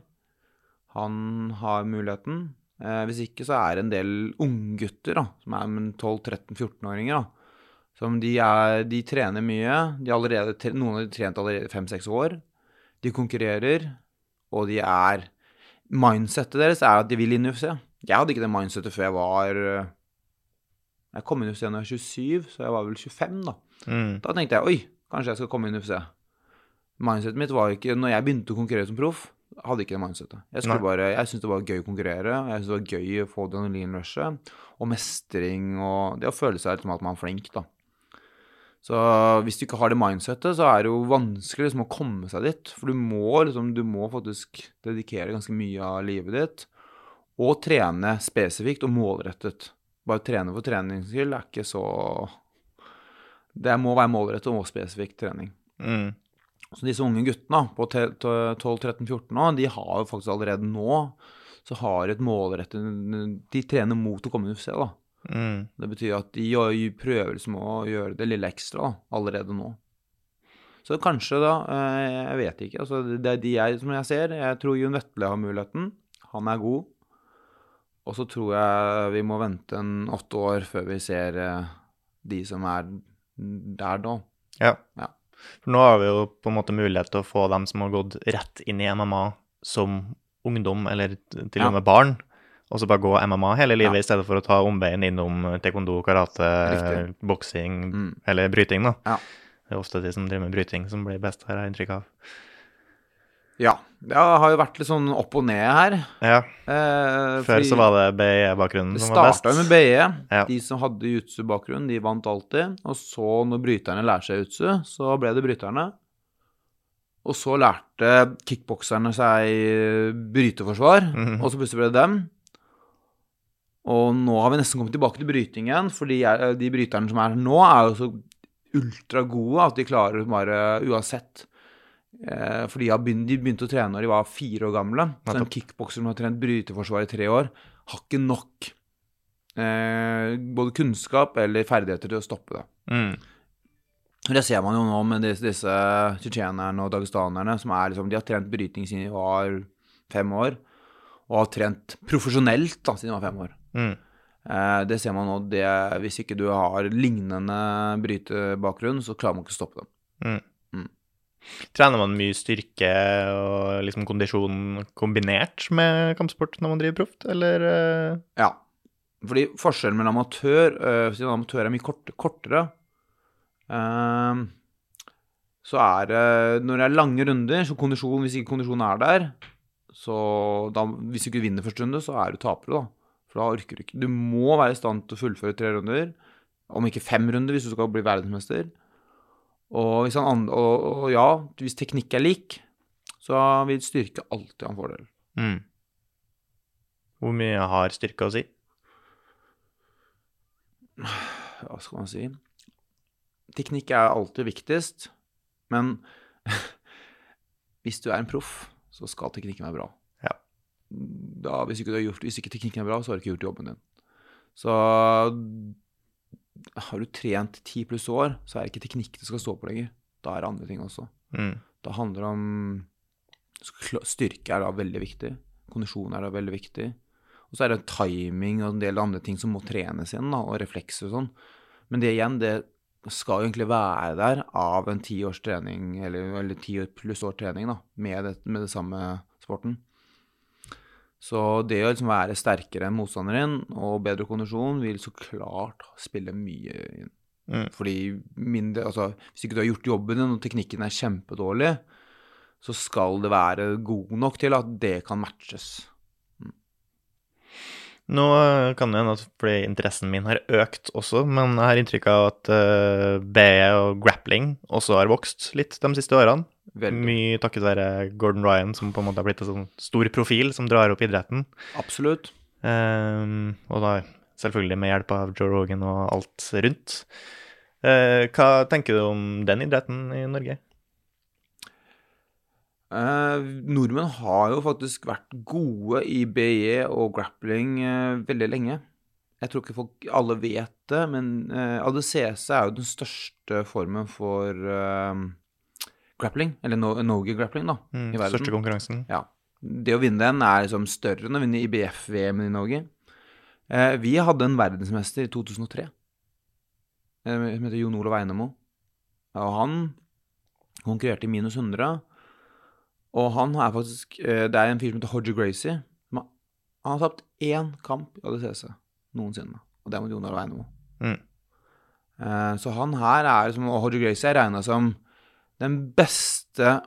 Han har muligheten. Eh, hvis ikke så er det en del unggutter som er 12-13-14-åringer. da, som de, er, de trener mye. De allerede, noen har trent allerede fem-seks år. De konkurrerer, og de er Mindsettet deres er at de vil inn i UFC. Jeg hadde ikke det mindsetet før jeg var eh, Jeg kom inn i UFC da jeg var 27, så jeg var vel 25 da. Mm. Da tenkte jeg oi, kanskje jeg skal komme inn i UFC. Mindsetet mitt var ikke Når jeg begynte å konkurrere som proff, hadde ikke det mindsetet. Jeg, Nei. bare, jeg syntes det var gøy å konkurrere. Jeg syntes det var gøy å få adrenalinrushet og mestring og det å føle seg som at man er flink, da. Så hvis du ikke har det mindsettet, så er det jo vanskelig liksom, å komme seg dit. For du må, liksom, du må faktisk dedikere ganske mye av livet ditt. Og trene spesifikt og målrettet. Bare trene for treningens skyld er ikke så Det må være målrettet og spesifikk trening. Mm. Så disse unge guttene på te- te- 12-13-14 år, de har jo faktisk allerede nå så har et målrettet De trener mot å komme i UFC, da. Mm. Det betyr at de prøver liksom å gjøre det lille ekstra da, allerede nå. Så kanskje, da. eh, Jeg vet ikke. Altså, det er de jeg, som jeg ser. Jeg tror Jon Vetle har muligheten. Han er god. Og så tror jeg vi må vente en åtte år før vi ser eh, de som er der da. Ja. Ja. For nå har vi jo på en måte mulighet til å få dem som har gått rett inn i MMA som ungdom, eller til og med barn, og så bare gå MMA hele livet Ja. i stedet for å ta omveien innom taekwondo, karate, Riktig. boksing Mm. eller bryting, da. Ja. Det er ofte de som driver med bryting som blir best, har jeg inntrykk av. Ja. Det har jo vært litt sånn opp og ned her. Ja, Eh, før så var det BE-bakgrunnen som var best. Det starta med BE. Ja. De som hadde jutsu-bakgrunn, de vant alltid. Og så, når bryterne lærte seg jutsu, så ble det bryterne. Og så lærte kickbokserne seg bryteforsvar, Mhm. og så plutselig ble det dem. Og nå har vi nesten kommet tilbake til brytingen, for de, de bryterne som er nå, er jo så ultragode at de klarer bare uansett. Eh, for de, begynte å trene når de var fire år gamle. Så en kickbokser som har trent bryteforsvar i tre år, har ikke nok eh, både kunnskap eller ferdigheter til å stoppe det. Mm. Det ser man jo nå med disse, disse tsjetsjenerne og dagestanerne som er liksom, de har trent bryting siden de var fem år, og har trent profesjonelt da, siden de var fem år. Mm. Eh, det ser man nå. Det, hvis ikke du har lignende brytebakgrunn, så klarer man ikke å stoppe dem. Mm. Trener man mye styrke og liksom kondisjon kombinert med kampsport når man driver proft, eller eh, Ja. Fordi forskjellen mellom amatør øh, Siden amatør er mye kort, kortere, uh, så er det Når det er lange runder, så kondisjon Hvis ikke kondisjonen er der, så da, Hvis du ikke vinner første runde, så er du taper, da. For da orker du ikke Du må være i stand til å fullføre tre runder. Om ikke fem runder, hvis du skal bli verdensmester. Og, han, og, og ja, hvis teknikk er lik, så vil styrke alltid ha en fordel. mm. Hvor mye har styrke å si? hva skal man si Teknikk er alltid viktigst, men [laughs] hvis du er en proff, så skal teknikken være bra. Ja. Da, hvis, ikke gjort, hvis ikke teknikken er bra, så har du ikke gjort jobben din. Så har du trent ti pluss år, så er det ikke teknikk det skal stå på lenger. Da er det andre ting også. Mm. Det handler om Styrke er da veldig viktig. Kondisjon er da veldig viktig. Og så er det timing og en del andre ting som må trenes igjen, da, og reflekser og sånn. Men det igjen, det skal jo egentlig være der av en ti års trening, eller, eller ti pluss år trening, da, med det, med det samme sporten. Så det å liksom være sterkere enn motstanderen og bedre kondisjon vil så klart spille mye inn. Mm. Fordi mindre, altså, hvis ikke du har gjort jobben din og teknikken er kjempedårlig, så skal det være god nok til at det kan matches. Nå eh, kan det hende at fordi interessen min har økt også, men jeg har inntrykk av at uh, BE og grappling også har vokst litt de siste årene. Veldig. Mye takket være Gordon Ryan, som på en måte har blitt en sånn stor profil som drar opp idretten. Absolutt. Um, og da selvfølgelig med hjelp av Joe Rogan og alt rundt. Uh, hva tenker du om den idretten i Norge? Eh, nordmenn har jo faktisk vært gode i BE og grappling eh, veldig lenge. Jeg tror ikke folk alle vet det, men eh, ADCC er jo den største formen for eh, grappling, eller no, Nogi-grappling, da, Mm, i verden. største konkurransen? Ja. Det å vinne den er liksom større enn å vinne IBF-VM i Norge. Eh, vi hadde en verdensmester i 2003 eh, som heter Jon Olav Einemo. Og han konkurrerte i minus 100. Og han er faktisk eh, Det er en fyr som heter Hodger Gracie. Han har tapt én kamp i ADCC noensinne. Og det er mot Jon Olav Einemo. Mm. Eh, så han her er som Og Hodger Gracie er regna som den beste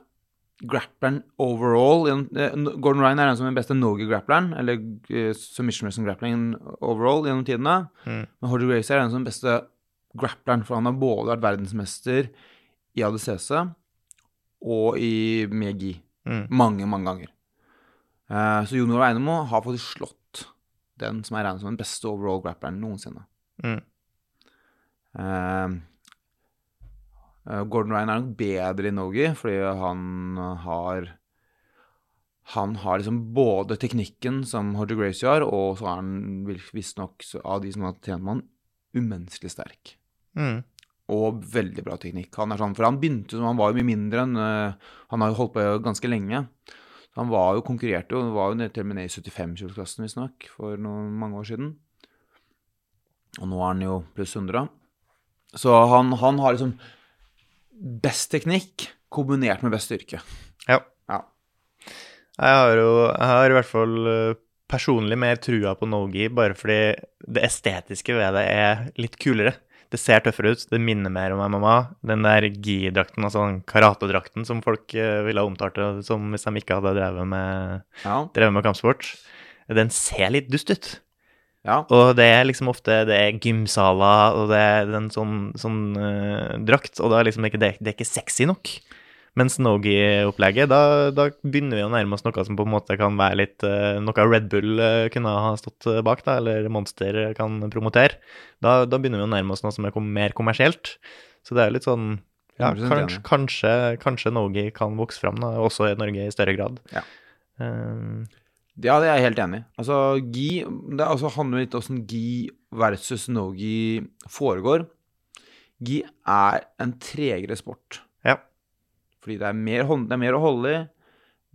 grappleren overall. eh, Gordon Ryan er den som den beste Norge-grappleren, eller eh, submission wrestling grappling overall gjennom tidene. Mm. Men Hodger Gracie er den som den beste grappleren, for han har både vært verdensmester i ADCC og i med gi. Mm. Mange, mange ganger. Uh, så Jon Olav Einemo har faktisk slått den som er regnet som den beste overall grappleren noensinne. Mm. Eh, Gordon Ryan er nok bedre i Nogi, fordi han har Han har liksom både teknikken som Hodger Gracie har, og så er han visstnok av de som har trent med han, umenneskelig sterk. Mm. Og veldig bra teknikk. Han er sånn, for han begynte som han var jo mye mindre enn eh, Han har jo holdt på ganske lenge. Han var jo konkurrerte jo, han var jo nede til og med ned i 75-kilosklassen visstnok for noen, mange år siden. Og nå er han jo pluss 100. Så han, han har liksom best teknikk kombinert med best styrke. Ja. Ja. Jeg har jo jeg har i hvert fall eh, personlig mer trua på Nogi, bare fordi det estetiske ved det er litt kulere. Det ser tøffere ut, det minner mer om MMA. Den der gi-drakten, altså den karatedrakten som folk eh, ville ha omtalt det som hvis de ikke hadde drevet med, Ja. drevet med kampsport, den ser litt dust ut. ja. Og det er liksom ofte det er gymsaler, og det er en sånn, sånn uh, drakt, og da er liksom ikke, det, det er ikke sexy nok. Mens Nogi-opplegget, da, da begynner vi å nærme oss noe som på en måte kan være litt eh, Noe Red Bull eh, kunne ha stått eh, bak, da, eller Monster kan promotere. Da, da begynner vi å nærme oss noe som er mer kommersielt. Så det er litt sånn Ja, kanskje, kanskje, kanskje Nogi kan vokse fram, da, også i Norge i større grad. Ja. Um, Ja, det er jeg helt enig i. Altså, gi Det altså, handler litt om hvordan gi versus no-gi foregår. Gi er en tregere sport. Ja. Fordi det er mer, det er mer å holde i.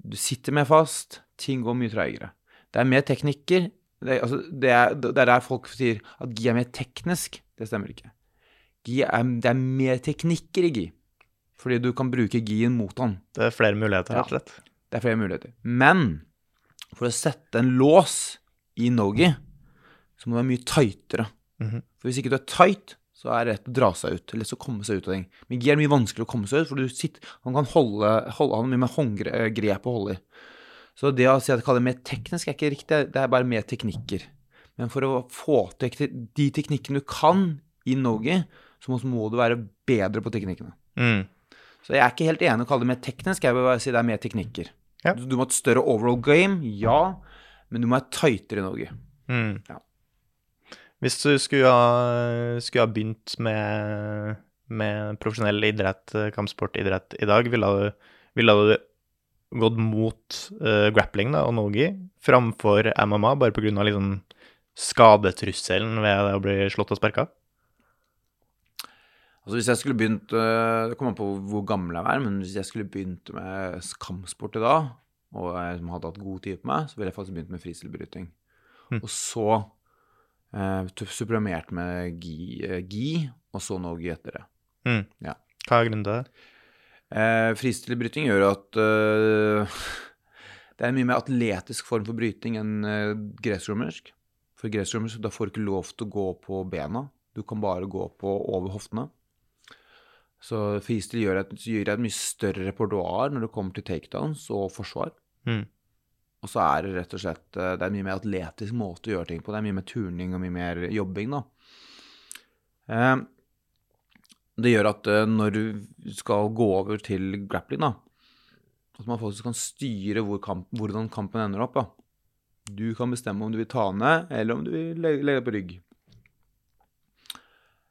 Du sitter mer fast. Ting går mye treigere. Det er mer teknikker. Det altså, det, er, det er der folk sier at gi er mer teknisk. Det stemmer ikke. Gi er, det er mer teknikker i gi. Fordi du kan bruke gien mot han. Det er flere muligheter, rett og slett. Det er flere muligheter. Men for å sette en lås i no-gi, så må du være mye tightere. Mhm. For hvis ikke du er tight, så er det lett å dra seg ut, eller så komme seg ut av ting. Men gi er mye vanskeligere å komme seg ut, for du sitter, han kan holde, holde han mye mer håndgrep å holde i. Så det å si at jeg kaller det mer teknisk, er ikke riktig, det er bare mer teknikker. Men for å få til de teknikkene du kan i no-gi, så må, så må du være bedre på teknikkene. Mm. Så jeg er ikke helt enig i å kalle det mer teknisk, jeg vil bare si det er mer teknikker. Ja. Du, du må ha et større overall game, ja, men du må være tightere i Norge. Mm. Ja. Hvis du skulle ha, skulle ha begynt med, med profesjonell idrett, eh, kampsportidrett, i dag, ville du, ville du gått mot uh, grappling da, og nogi framfor MMA, bare av liksom skadetrusselen ved det å bli slått og sparka? Altså hvis jeg skulle begynt øh, Det kommer an på hvor gammel jeg er, men hvis jeg skulle begynt med kampsport i dag, og jeg hadde hatt god tid på meg, så ville jeg faktisk begynt med fristilbryting. Mm. Og så eh, supplemert med gi, eh, gi, og så noe gi etter det. Mm. Ja. Hva er grunnen til det? Eh, Fristilbryting gjør at uh, [laughs] det er en mye mer atletisk form for bryting enn uh, gressromersk. For gressromersk da får du ikke lov til å gå på bena. Du kan bare gå på over hoftene. Så fristill gjør et, et mye større repertoar når det kommer til takedowns og forsvar. Mm. Og så er det rett og slett eh, Det er en mye mer atletisk måte å gjøre ting på. Det er mye mer turning og mye mer jobbing, da. Eh, det gjør at eh, når du skal gå over til grappling, da At man faktisk kan styre hvor kamp, hvordan kampen ender opp. da. Du kan bestemme om du vil ta ned, eller om du vil legge, deg på rygg.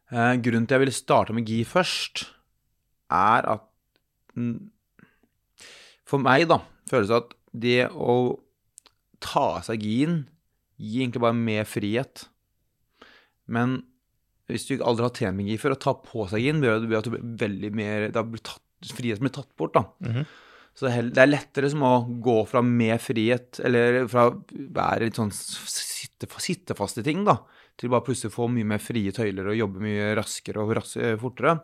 Eh, grunnen til jeg ville starte med gi først, er at For meg, da, føles det at det å ta av seg gien gir egentlig bare mer frihet. Men hvis du aldri har trent med gi før, å ta på seg gien, gjør at du blir veldig mer Da blir tatt, friheten blir tatt bort, da. Mhm. Så det er det er lettere som å gå fra mer frihet, eller fra å være litt sånn sitte, sitte fast i ting, da, til bare plutselig få mye mer frie tøyler og jobbe mye raskere og ras fortere,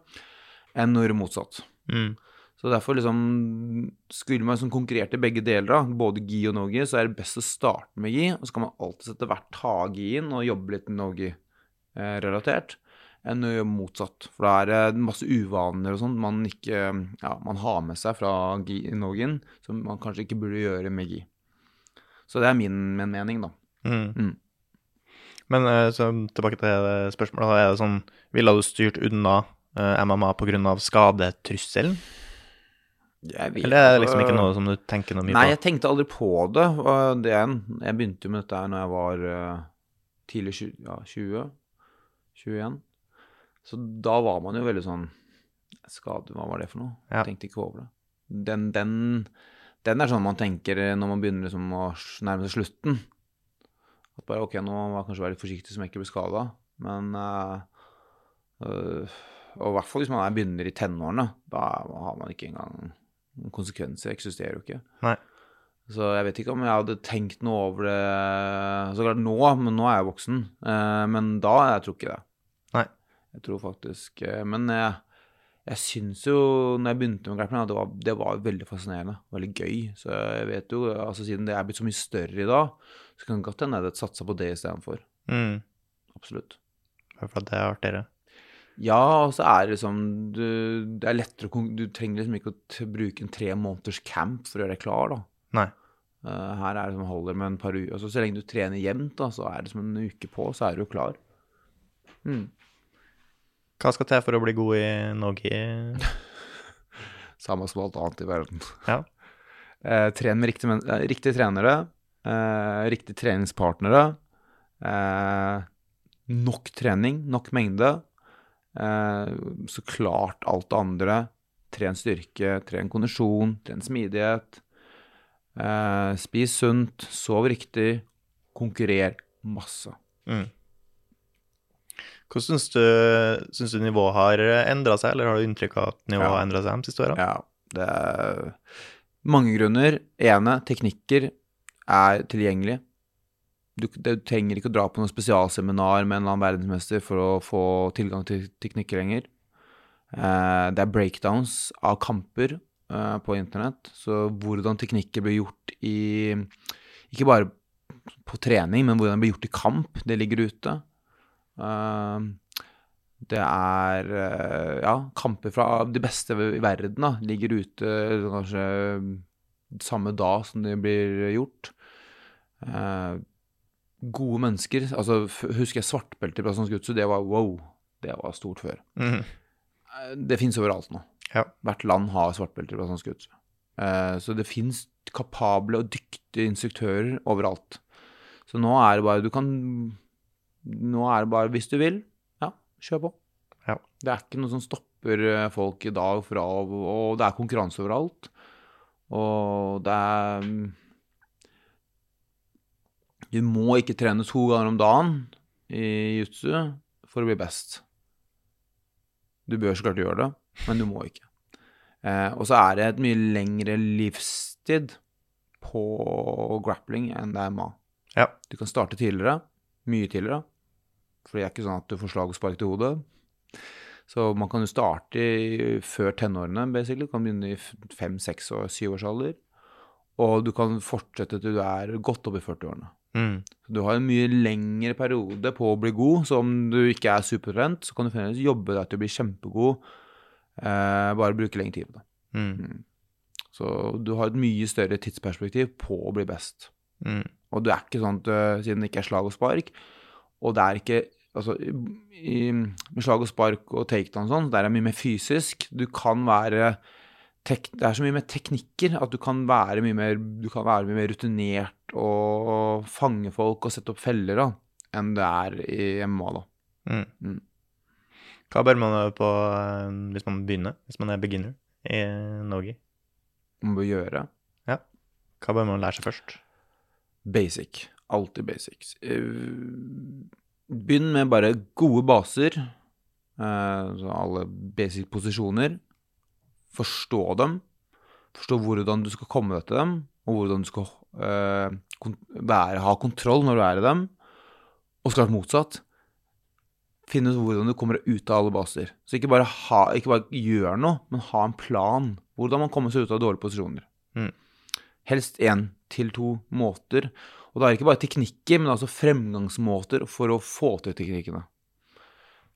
enn når det er motsatt. Mm. Så derfor liksom Skulle man liksom konkurrert i begge deler, da, både gi og no-gi, så er det best å starte med gi, og så kan man alltid etter hvert ta gien og jobbe litt no-gi-relatert, enn å gjøre motsatt. For da er det masse uvaner og sånt man ikke Ja, man har med seg fra gi- no-gien, som man kanskje ikke burde gjøre med gi. Så det er min, min mening, da. Mm. Mm. Men eh, tilbake til spørsmålet. da, Er det sånn Ville du styrt unna eh, MMA pga. skadetrusselen? Jeg vet Eller er det liksom ikke noe som du tenker noe mye Nei, på? jeg tenkte aldri på det. det en, jeg begynte jo med dette her når jeg var eh, tidlig 20, ja, 20, 21. Så da var man jo veldig sånn Skade, hva var det for noe? Ja. Tenkte ikke over det. Den, den, den er sånn man tenker når man begynner liksom å nærme seg slutten. At bare ok, nå må jeg kanskje være litt forsiktig så jeg ikke blir skada. Men eh, øh, Og i hvert fall hvis man er begynner i tenårene. Da har man ikke engang Konsekvenser eksisterer jo ikke. Nei. Så jeg vet ikke om jeg hadde tenkt noe over det Så klart nå, men nå er jeg voksen. Eh, men da jeg tror ikke det. Nei. Jeg tror faktisk eh, Men jeg, jeg syns jo, når jeg begynte med grappling, at det var, det var veldig fascinerende. Veldig gøy. Så jeg vet jo, altså siden det er blitt så mye større i dag, så kan det godt hende jeg hadde satsa på det istedenfor. Mm. Absolutt. Bare for at det er artigere. Ja, og så er det liksom du, Det er lettere å Du trenger liksom ikke å bruke en tre måneders camp for å gjøre deg klar, da. Nei. Uh, her er det som holder med en par uker. Altså, så lenge du trener jevnt, da, så er det som en uke på, så er du jo klar. Hmm. Hva skal til for å bli god i Norge? [laughs] Samme som alt annet i verden. Ja. Uh, [laughs] tren med riktige, men- eh, riktige trenere, riktige treningspartnere, nok trening, nok mengde. Eh, så klart alt det andre. Tren styrke, tren kondisjon, tren smidighet. Eh, spis sunt, sov riktig, konkurrer masse. Mm. Hvordan syns du, syns du nivået har endra seg, eller har du inntrykk av at nivået Ja. har endra seg de siste åra? Ja, det er mange grunner. Ene, teknikker er tilgjengelige. Du, du trenger ikke å dra på noe spesialseminar med en eller annen verdensmester for å få tilgang til teknikker lenger. Eh, det er breakdowns av kamper eh, på internett. Så hvordan teknikker blir gjort i Ikke bare på trening, men hvordan det blir gjort i kamp, det ligger ute. Eh, det er eh, ja, kamper fra de beste i verden da, ligger ute kanskje samme dag som de blir gjort. Eh, gode mennesker altså Husker jeg svartbelte i brasiliansk jiu-jitsu? Det var wow. Det var stort før. Mm. Det fins overalt nå. Ja. Hvert land har svartbelte i brasiliansk jiu-jitsu. Eh, Så det fins kapable og dyktige instruktører overalt. Så nå er det bare Du kan Nå er det bare hvis du vil, ja, kjør på. Ja. Det er ikke noe som stopper eh, folk i dag fra Og det er konkurranse overalt. Og det er Du må ikke trene to ganger om dagen i jutsu for å bli best. Du bør så klart gjøre det, men du må ikke. Eh, og så er det et mye lengre livstid på grappling enn det er ma. Ja. Du kan starte tidligere, mye tidligere, for det er ikke sånn at du får slag og spark til hodet. Så man kan jo starte i, før tenårene, basically. Du kan begynne i fem, seks og syv års alder. Og du kan fortsette til du er godt opp i 40-årene. Mm. Du har en mye lengre periode på å bli god, så om du ikke er supertrent, så kan du fremdeles jobbe deg til å bli kjempegod, eh, bare bruke lengre tid på det. Mm. Så du har et mye større tidsperspektiv på å bli best. Mm. Og du er ikke sånn at eh, siden det ikke er slag og spark, og det er ikke Altså, i, med slag og spark og takedown og sånn, der er det mye mer fysisk. Du kan være tek, Det er så mye mer teknikker at du kan være mye mer, du kan være mye mer rutinert og fange folk og sette opp feller da, enn det er i MMA. da. Mm. Mm. Hva bør man øve på eh, hvis man begynner, hvis man er beginner i Norge? Man bør gjøre Hva bør man lære seg først? basic. Alltid basics. Eh, Begynn med bare gode baser. eh, Så alle basic posisjoner. Forstå dem. Forstå hvordan du skal komme deg til dem, og hvordan du skal kon være, ha kontroll når du er i dem. Og så klart motsatt. Finne ut hvordan du kommer deg ut av alle baser. Så ikke bare, ha, ikke bare gjør noe, men ha en plan. Hvordan man kommer seg ut av dårlige posisjoner. Mm. Helst én til to måter. Og da er det ikke bare teknikker, men altså fremgangsmåter for å få til teknikkene.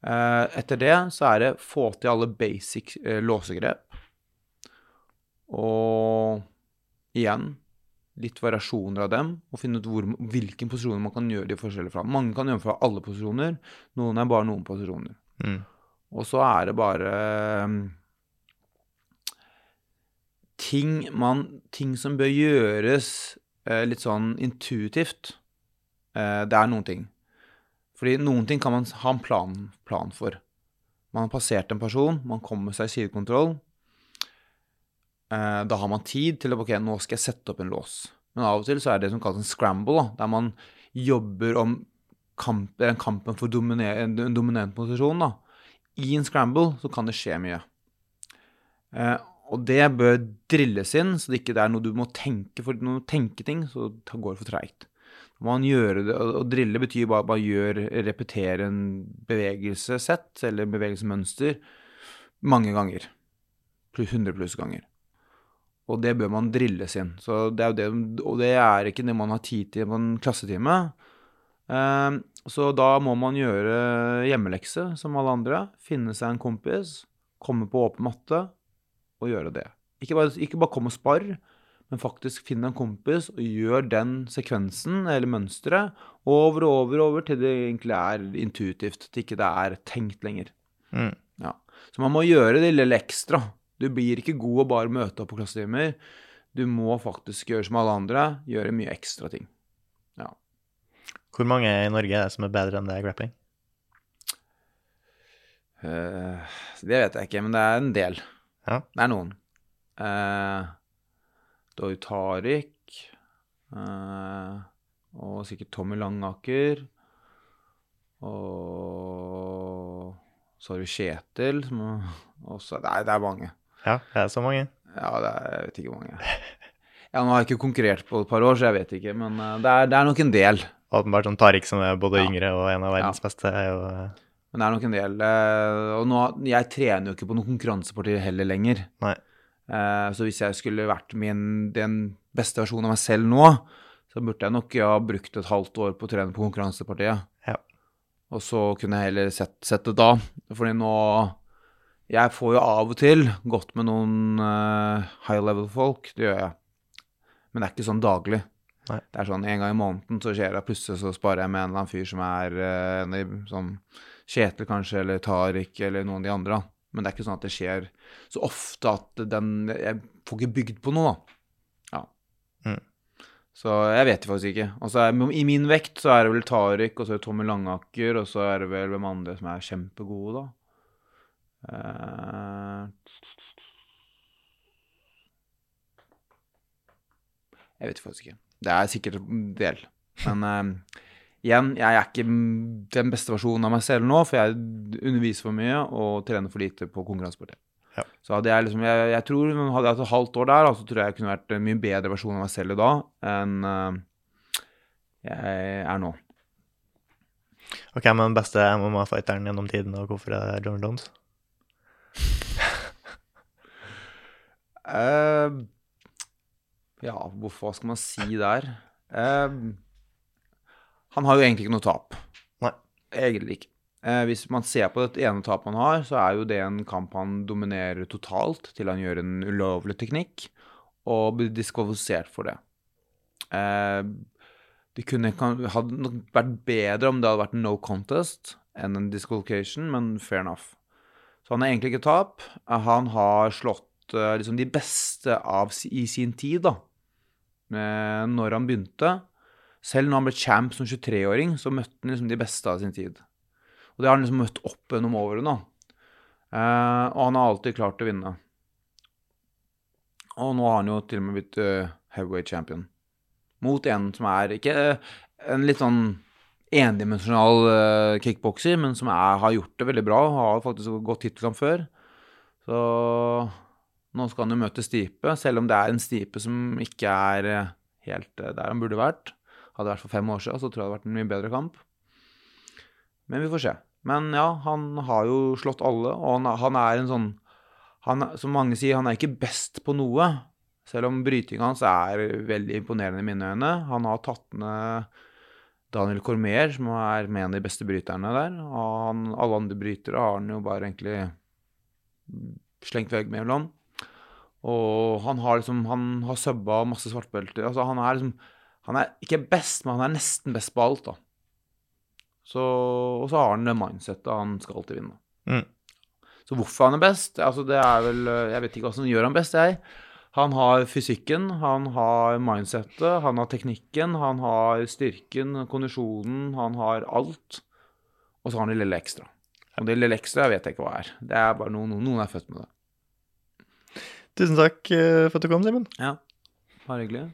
Eh, Etter det så er det få til alle basic eh, låsegrep. Og igjen litt variasjoner av dem, og finne ut hvor, hvilken posisjoner man kan gjøre de forskjellige fra. Mange kan gjøre fra alle posisjoner, noen er bare noen posisjoner. Mm. Og så er det bare um, ting, man, ting som bør gjøres eh, litt sånn intuitivt. Eh, det er noen ting. Fordi noen ting kan man ha en plan, plan for. Man har passert en person, man kommer seg i sidekontroll. Eh, da har man tid til å Ok, nå skal jeg sette opp en lås. Men av og til så er det som kalles en scramble, da, der man jobber om kamp, kampen for dominer, en, dominant posisjon. da. I en scramble så kan det skje mye. Eh, og det bør drilles inn, så det ikke er noe du må tenke for når du tenker ting, så går det for treigt. Man gjør det, og drille betyr bare, bare repetere en bevegelsessett, eller bevegelsesmønster, mange ganger. Pluss 100 pluss ganger. Og det bør man drilles inn. Så det er jo det, og det er ikke det man har tid til på en klassetime. Eh, så da må man gjøre hjemmelekse som alle andre. Finne seg en kompis, komme på åpen matte og gjøre det. Ikke bare, ikke bare kom og spar, men faktisk finn en kompis og gjør den sekvensen eller mønsteret over og over og over til det egentlig er intuitivt, til ikke det er tenkt lenger. Mm. Ja. Så man må gjøre det lille ekstra. Du blir ikke god å bare møte opp på klassetimer. Du må faktisk gjøre som alle andre, gjøre mye ekstra ting. Hvor mange i Norge er det som er bedre enn det i grappling? Uh, det vet jeg ikke, men det er en del. Ja. Det er noen. Uh, Doy Tariq uh, og sikkert Tommy Langaker. Og så har vi Kjetil, som også Nei, det er mange. Ja, det er så mange. Ja, det er, jeg vet ikke hvor mange. [laughs] Ja, nå har jeg ikke konkurrert på et par år, så jeg vet ikke, men eh, det er, det er nok en del. Åpenbart sånn Tariq som er både Ja. yngre og en av verdens beste, er jo eh, Men det er nok en del eh, Og nå, jeg trener jo ikke på noen konkurransepartier heller lenger. Nei. Så hvis jeg skulle vært min, den beste versjonen av meg selv nå, så burde jeg nok ha brukt et halvt år på å trene på konkurransepartiet. Ja. Og så kunne jeg heller sett, sett det da. Fordi nå Jeg får jo av og til gått med noen uh, high level-folk, det gjør jeg. Men det er ikke sånn daglig. Nei. Det er sånn en gang i måneden så skjer det, plutselig så sparer jeg med en eller annen fyr som er uh, en sånn Kjetil kanskje, eller Tariq, eller noen av de andre. Men det er ikke sånn at det skjer så ofte at den Jeg får ikke bygd på noe, da. Ja. Mm. Så jeg vet det faktisk ikke. Og så er, I min vekt så er det vel Tariq, og så er det Tommy Langaker, og så er det vel hvem andre som er kjempegode, da. Eh, jeg vet faktisk ikke. Det er sikkert en del. Men uh, igjen, jeg er ikke den beste versjonen av meg selv nå, for jeg underviser for mye og trener for lite på konkurransepartiet. Ja. Så hadde jeg liksom, jeg, jeg tror hadde jeg hatt et halvt år der, så så tror jeg jeg kunne vært en mye bedre versjon av meg selv i dag enn uh, jeg er nå. Ok, men den beste MMA-fighteren gjennom tiden, og hvorfor er det John Jones? Eh, ja, hvorfor, hva skal man si der? Uh, han har jo egentlig ikke noe tap. Nei. Egentlig ikke. Eh, hvis man ser på det ene tapet han har, så er jo det en kamp han dominerer totalt til han gjør en ulovlig teknikk, og blir diskvalifisert for det. Eh, det kunne, hadde nok vært bedre om det hadde vært no contest enn en disqualification, men fair enough. Så han er egentlig ikke tap. Eh, Han har slått eh, liksom de beste av i sin tid, da. Når han begynte. Selv når han ble champ som 23-åring, så møtte han liksom de beste av sin tid. Og det har han liksom møtt opp gjennom årene. Eh, og han har alltid klart å vinne. Og nå har han jo til og med blitt eh, heavyweight champion. Mot en som er ikke en litt sånn endimensjonal uh, kickbokser, men som er, har gjort det veldig bra. Har faktisk gått tittelkamp før. Så nå skal han jo møte Stipe, selv om det er en Stipe som ikke er eh, helt eh, der han burde vært. Hadde det vært for fem år siden, så tror jeg det hadde vært en mye bedre kamp. Men vi får se. Men ja, han har jo slått alle, og han, han er en sånn han, Som mange sier, han er ikke best på noe. Selv om brytinga hans er veldig imponerende i mine øyne. Han har tatt ned Daniel Cormier, som er med en av de beste bryterne der. Og han, alle andre brytere har han jo bare egentlig slengt veggimellom. Og han har liksom Han har subba masse svartbelter. Altså, han er liksom Han er ikke best, men han er nesten best på alt, da. Så, og så har han det mindsettet han skal alltid vinne. Mm. Så hvorfor han er best? Altså, det er vel Jeg vet ikke hva som gjør han best, jeg. Han har fysikken, han har mindsettet, han har teknikken, han har styrken, kondisjonen, han har alt. Og så har han det lille ekstra. Og det lille ekstra vet jeg ikke hva er. Det er bare noen, noen er født med det. Tusen takk eh, for at du kom, Simen. Ja, bare hyggelig.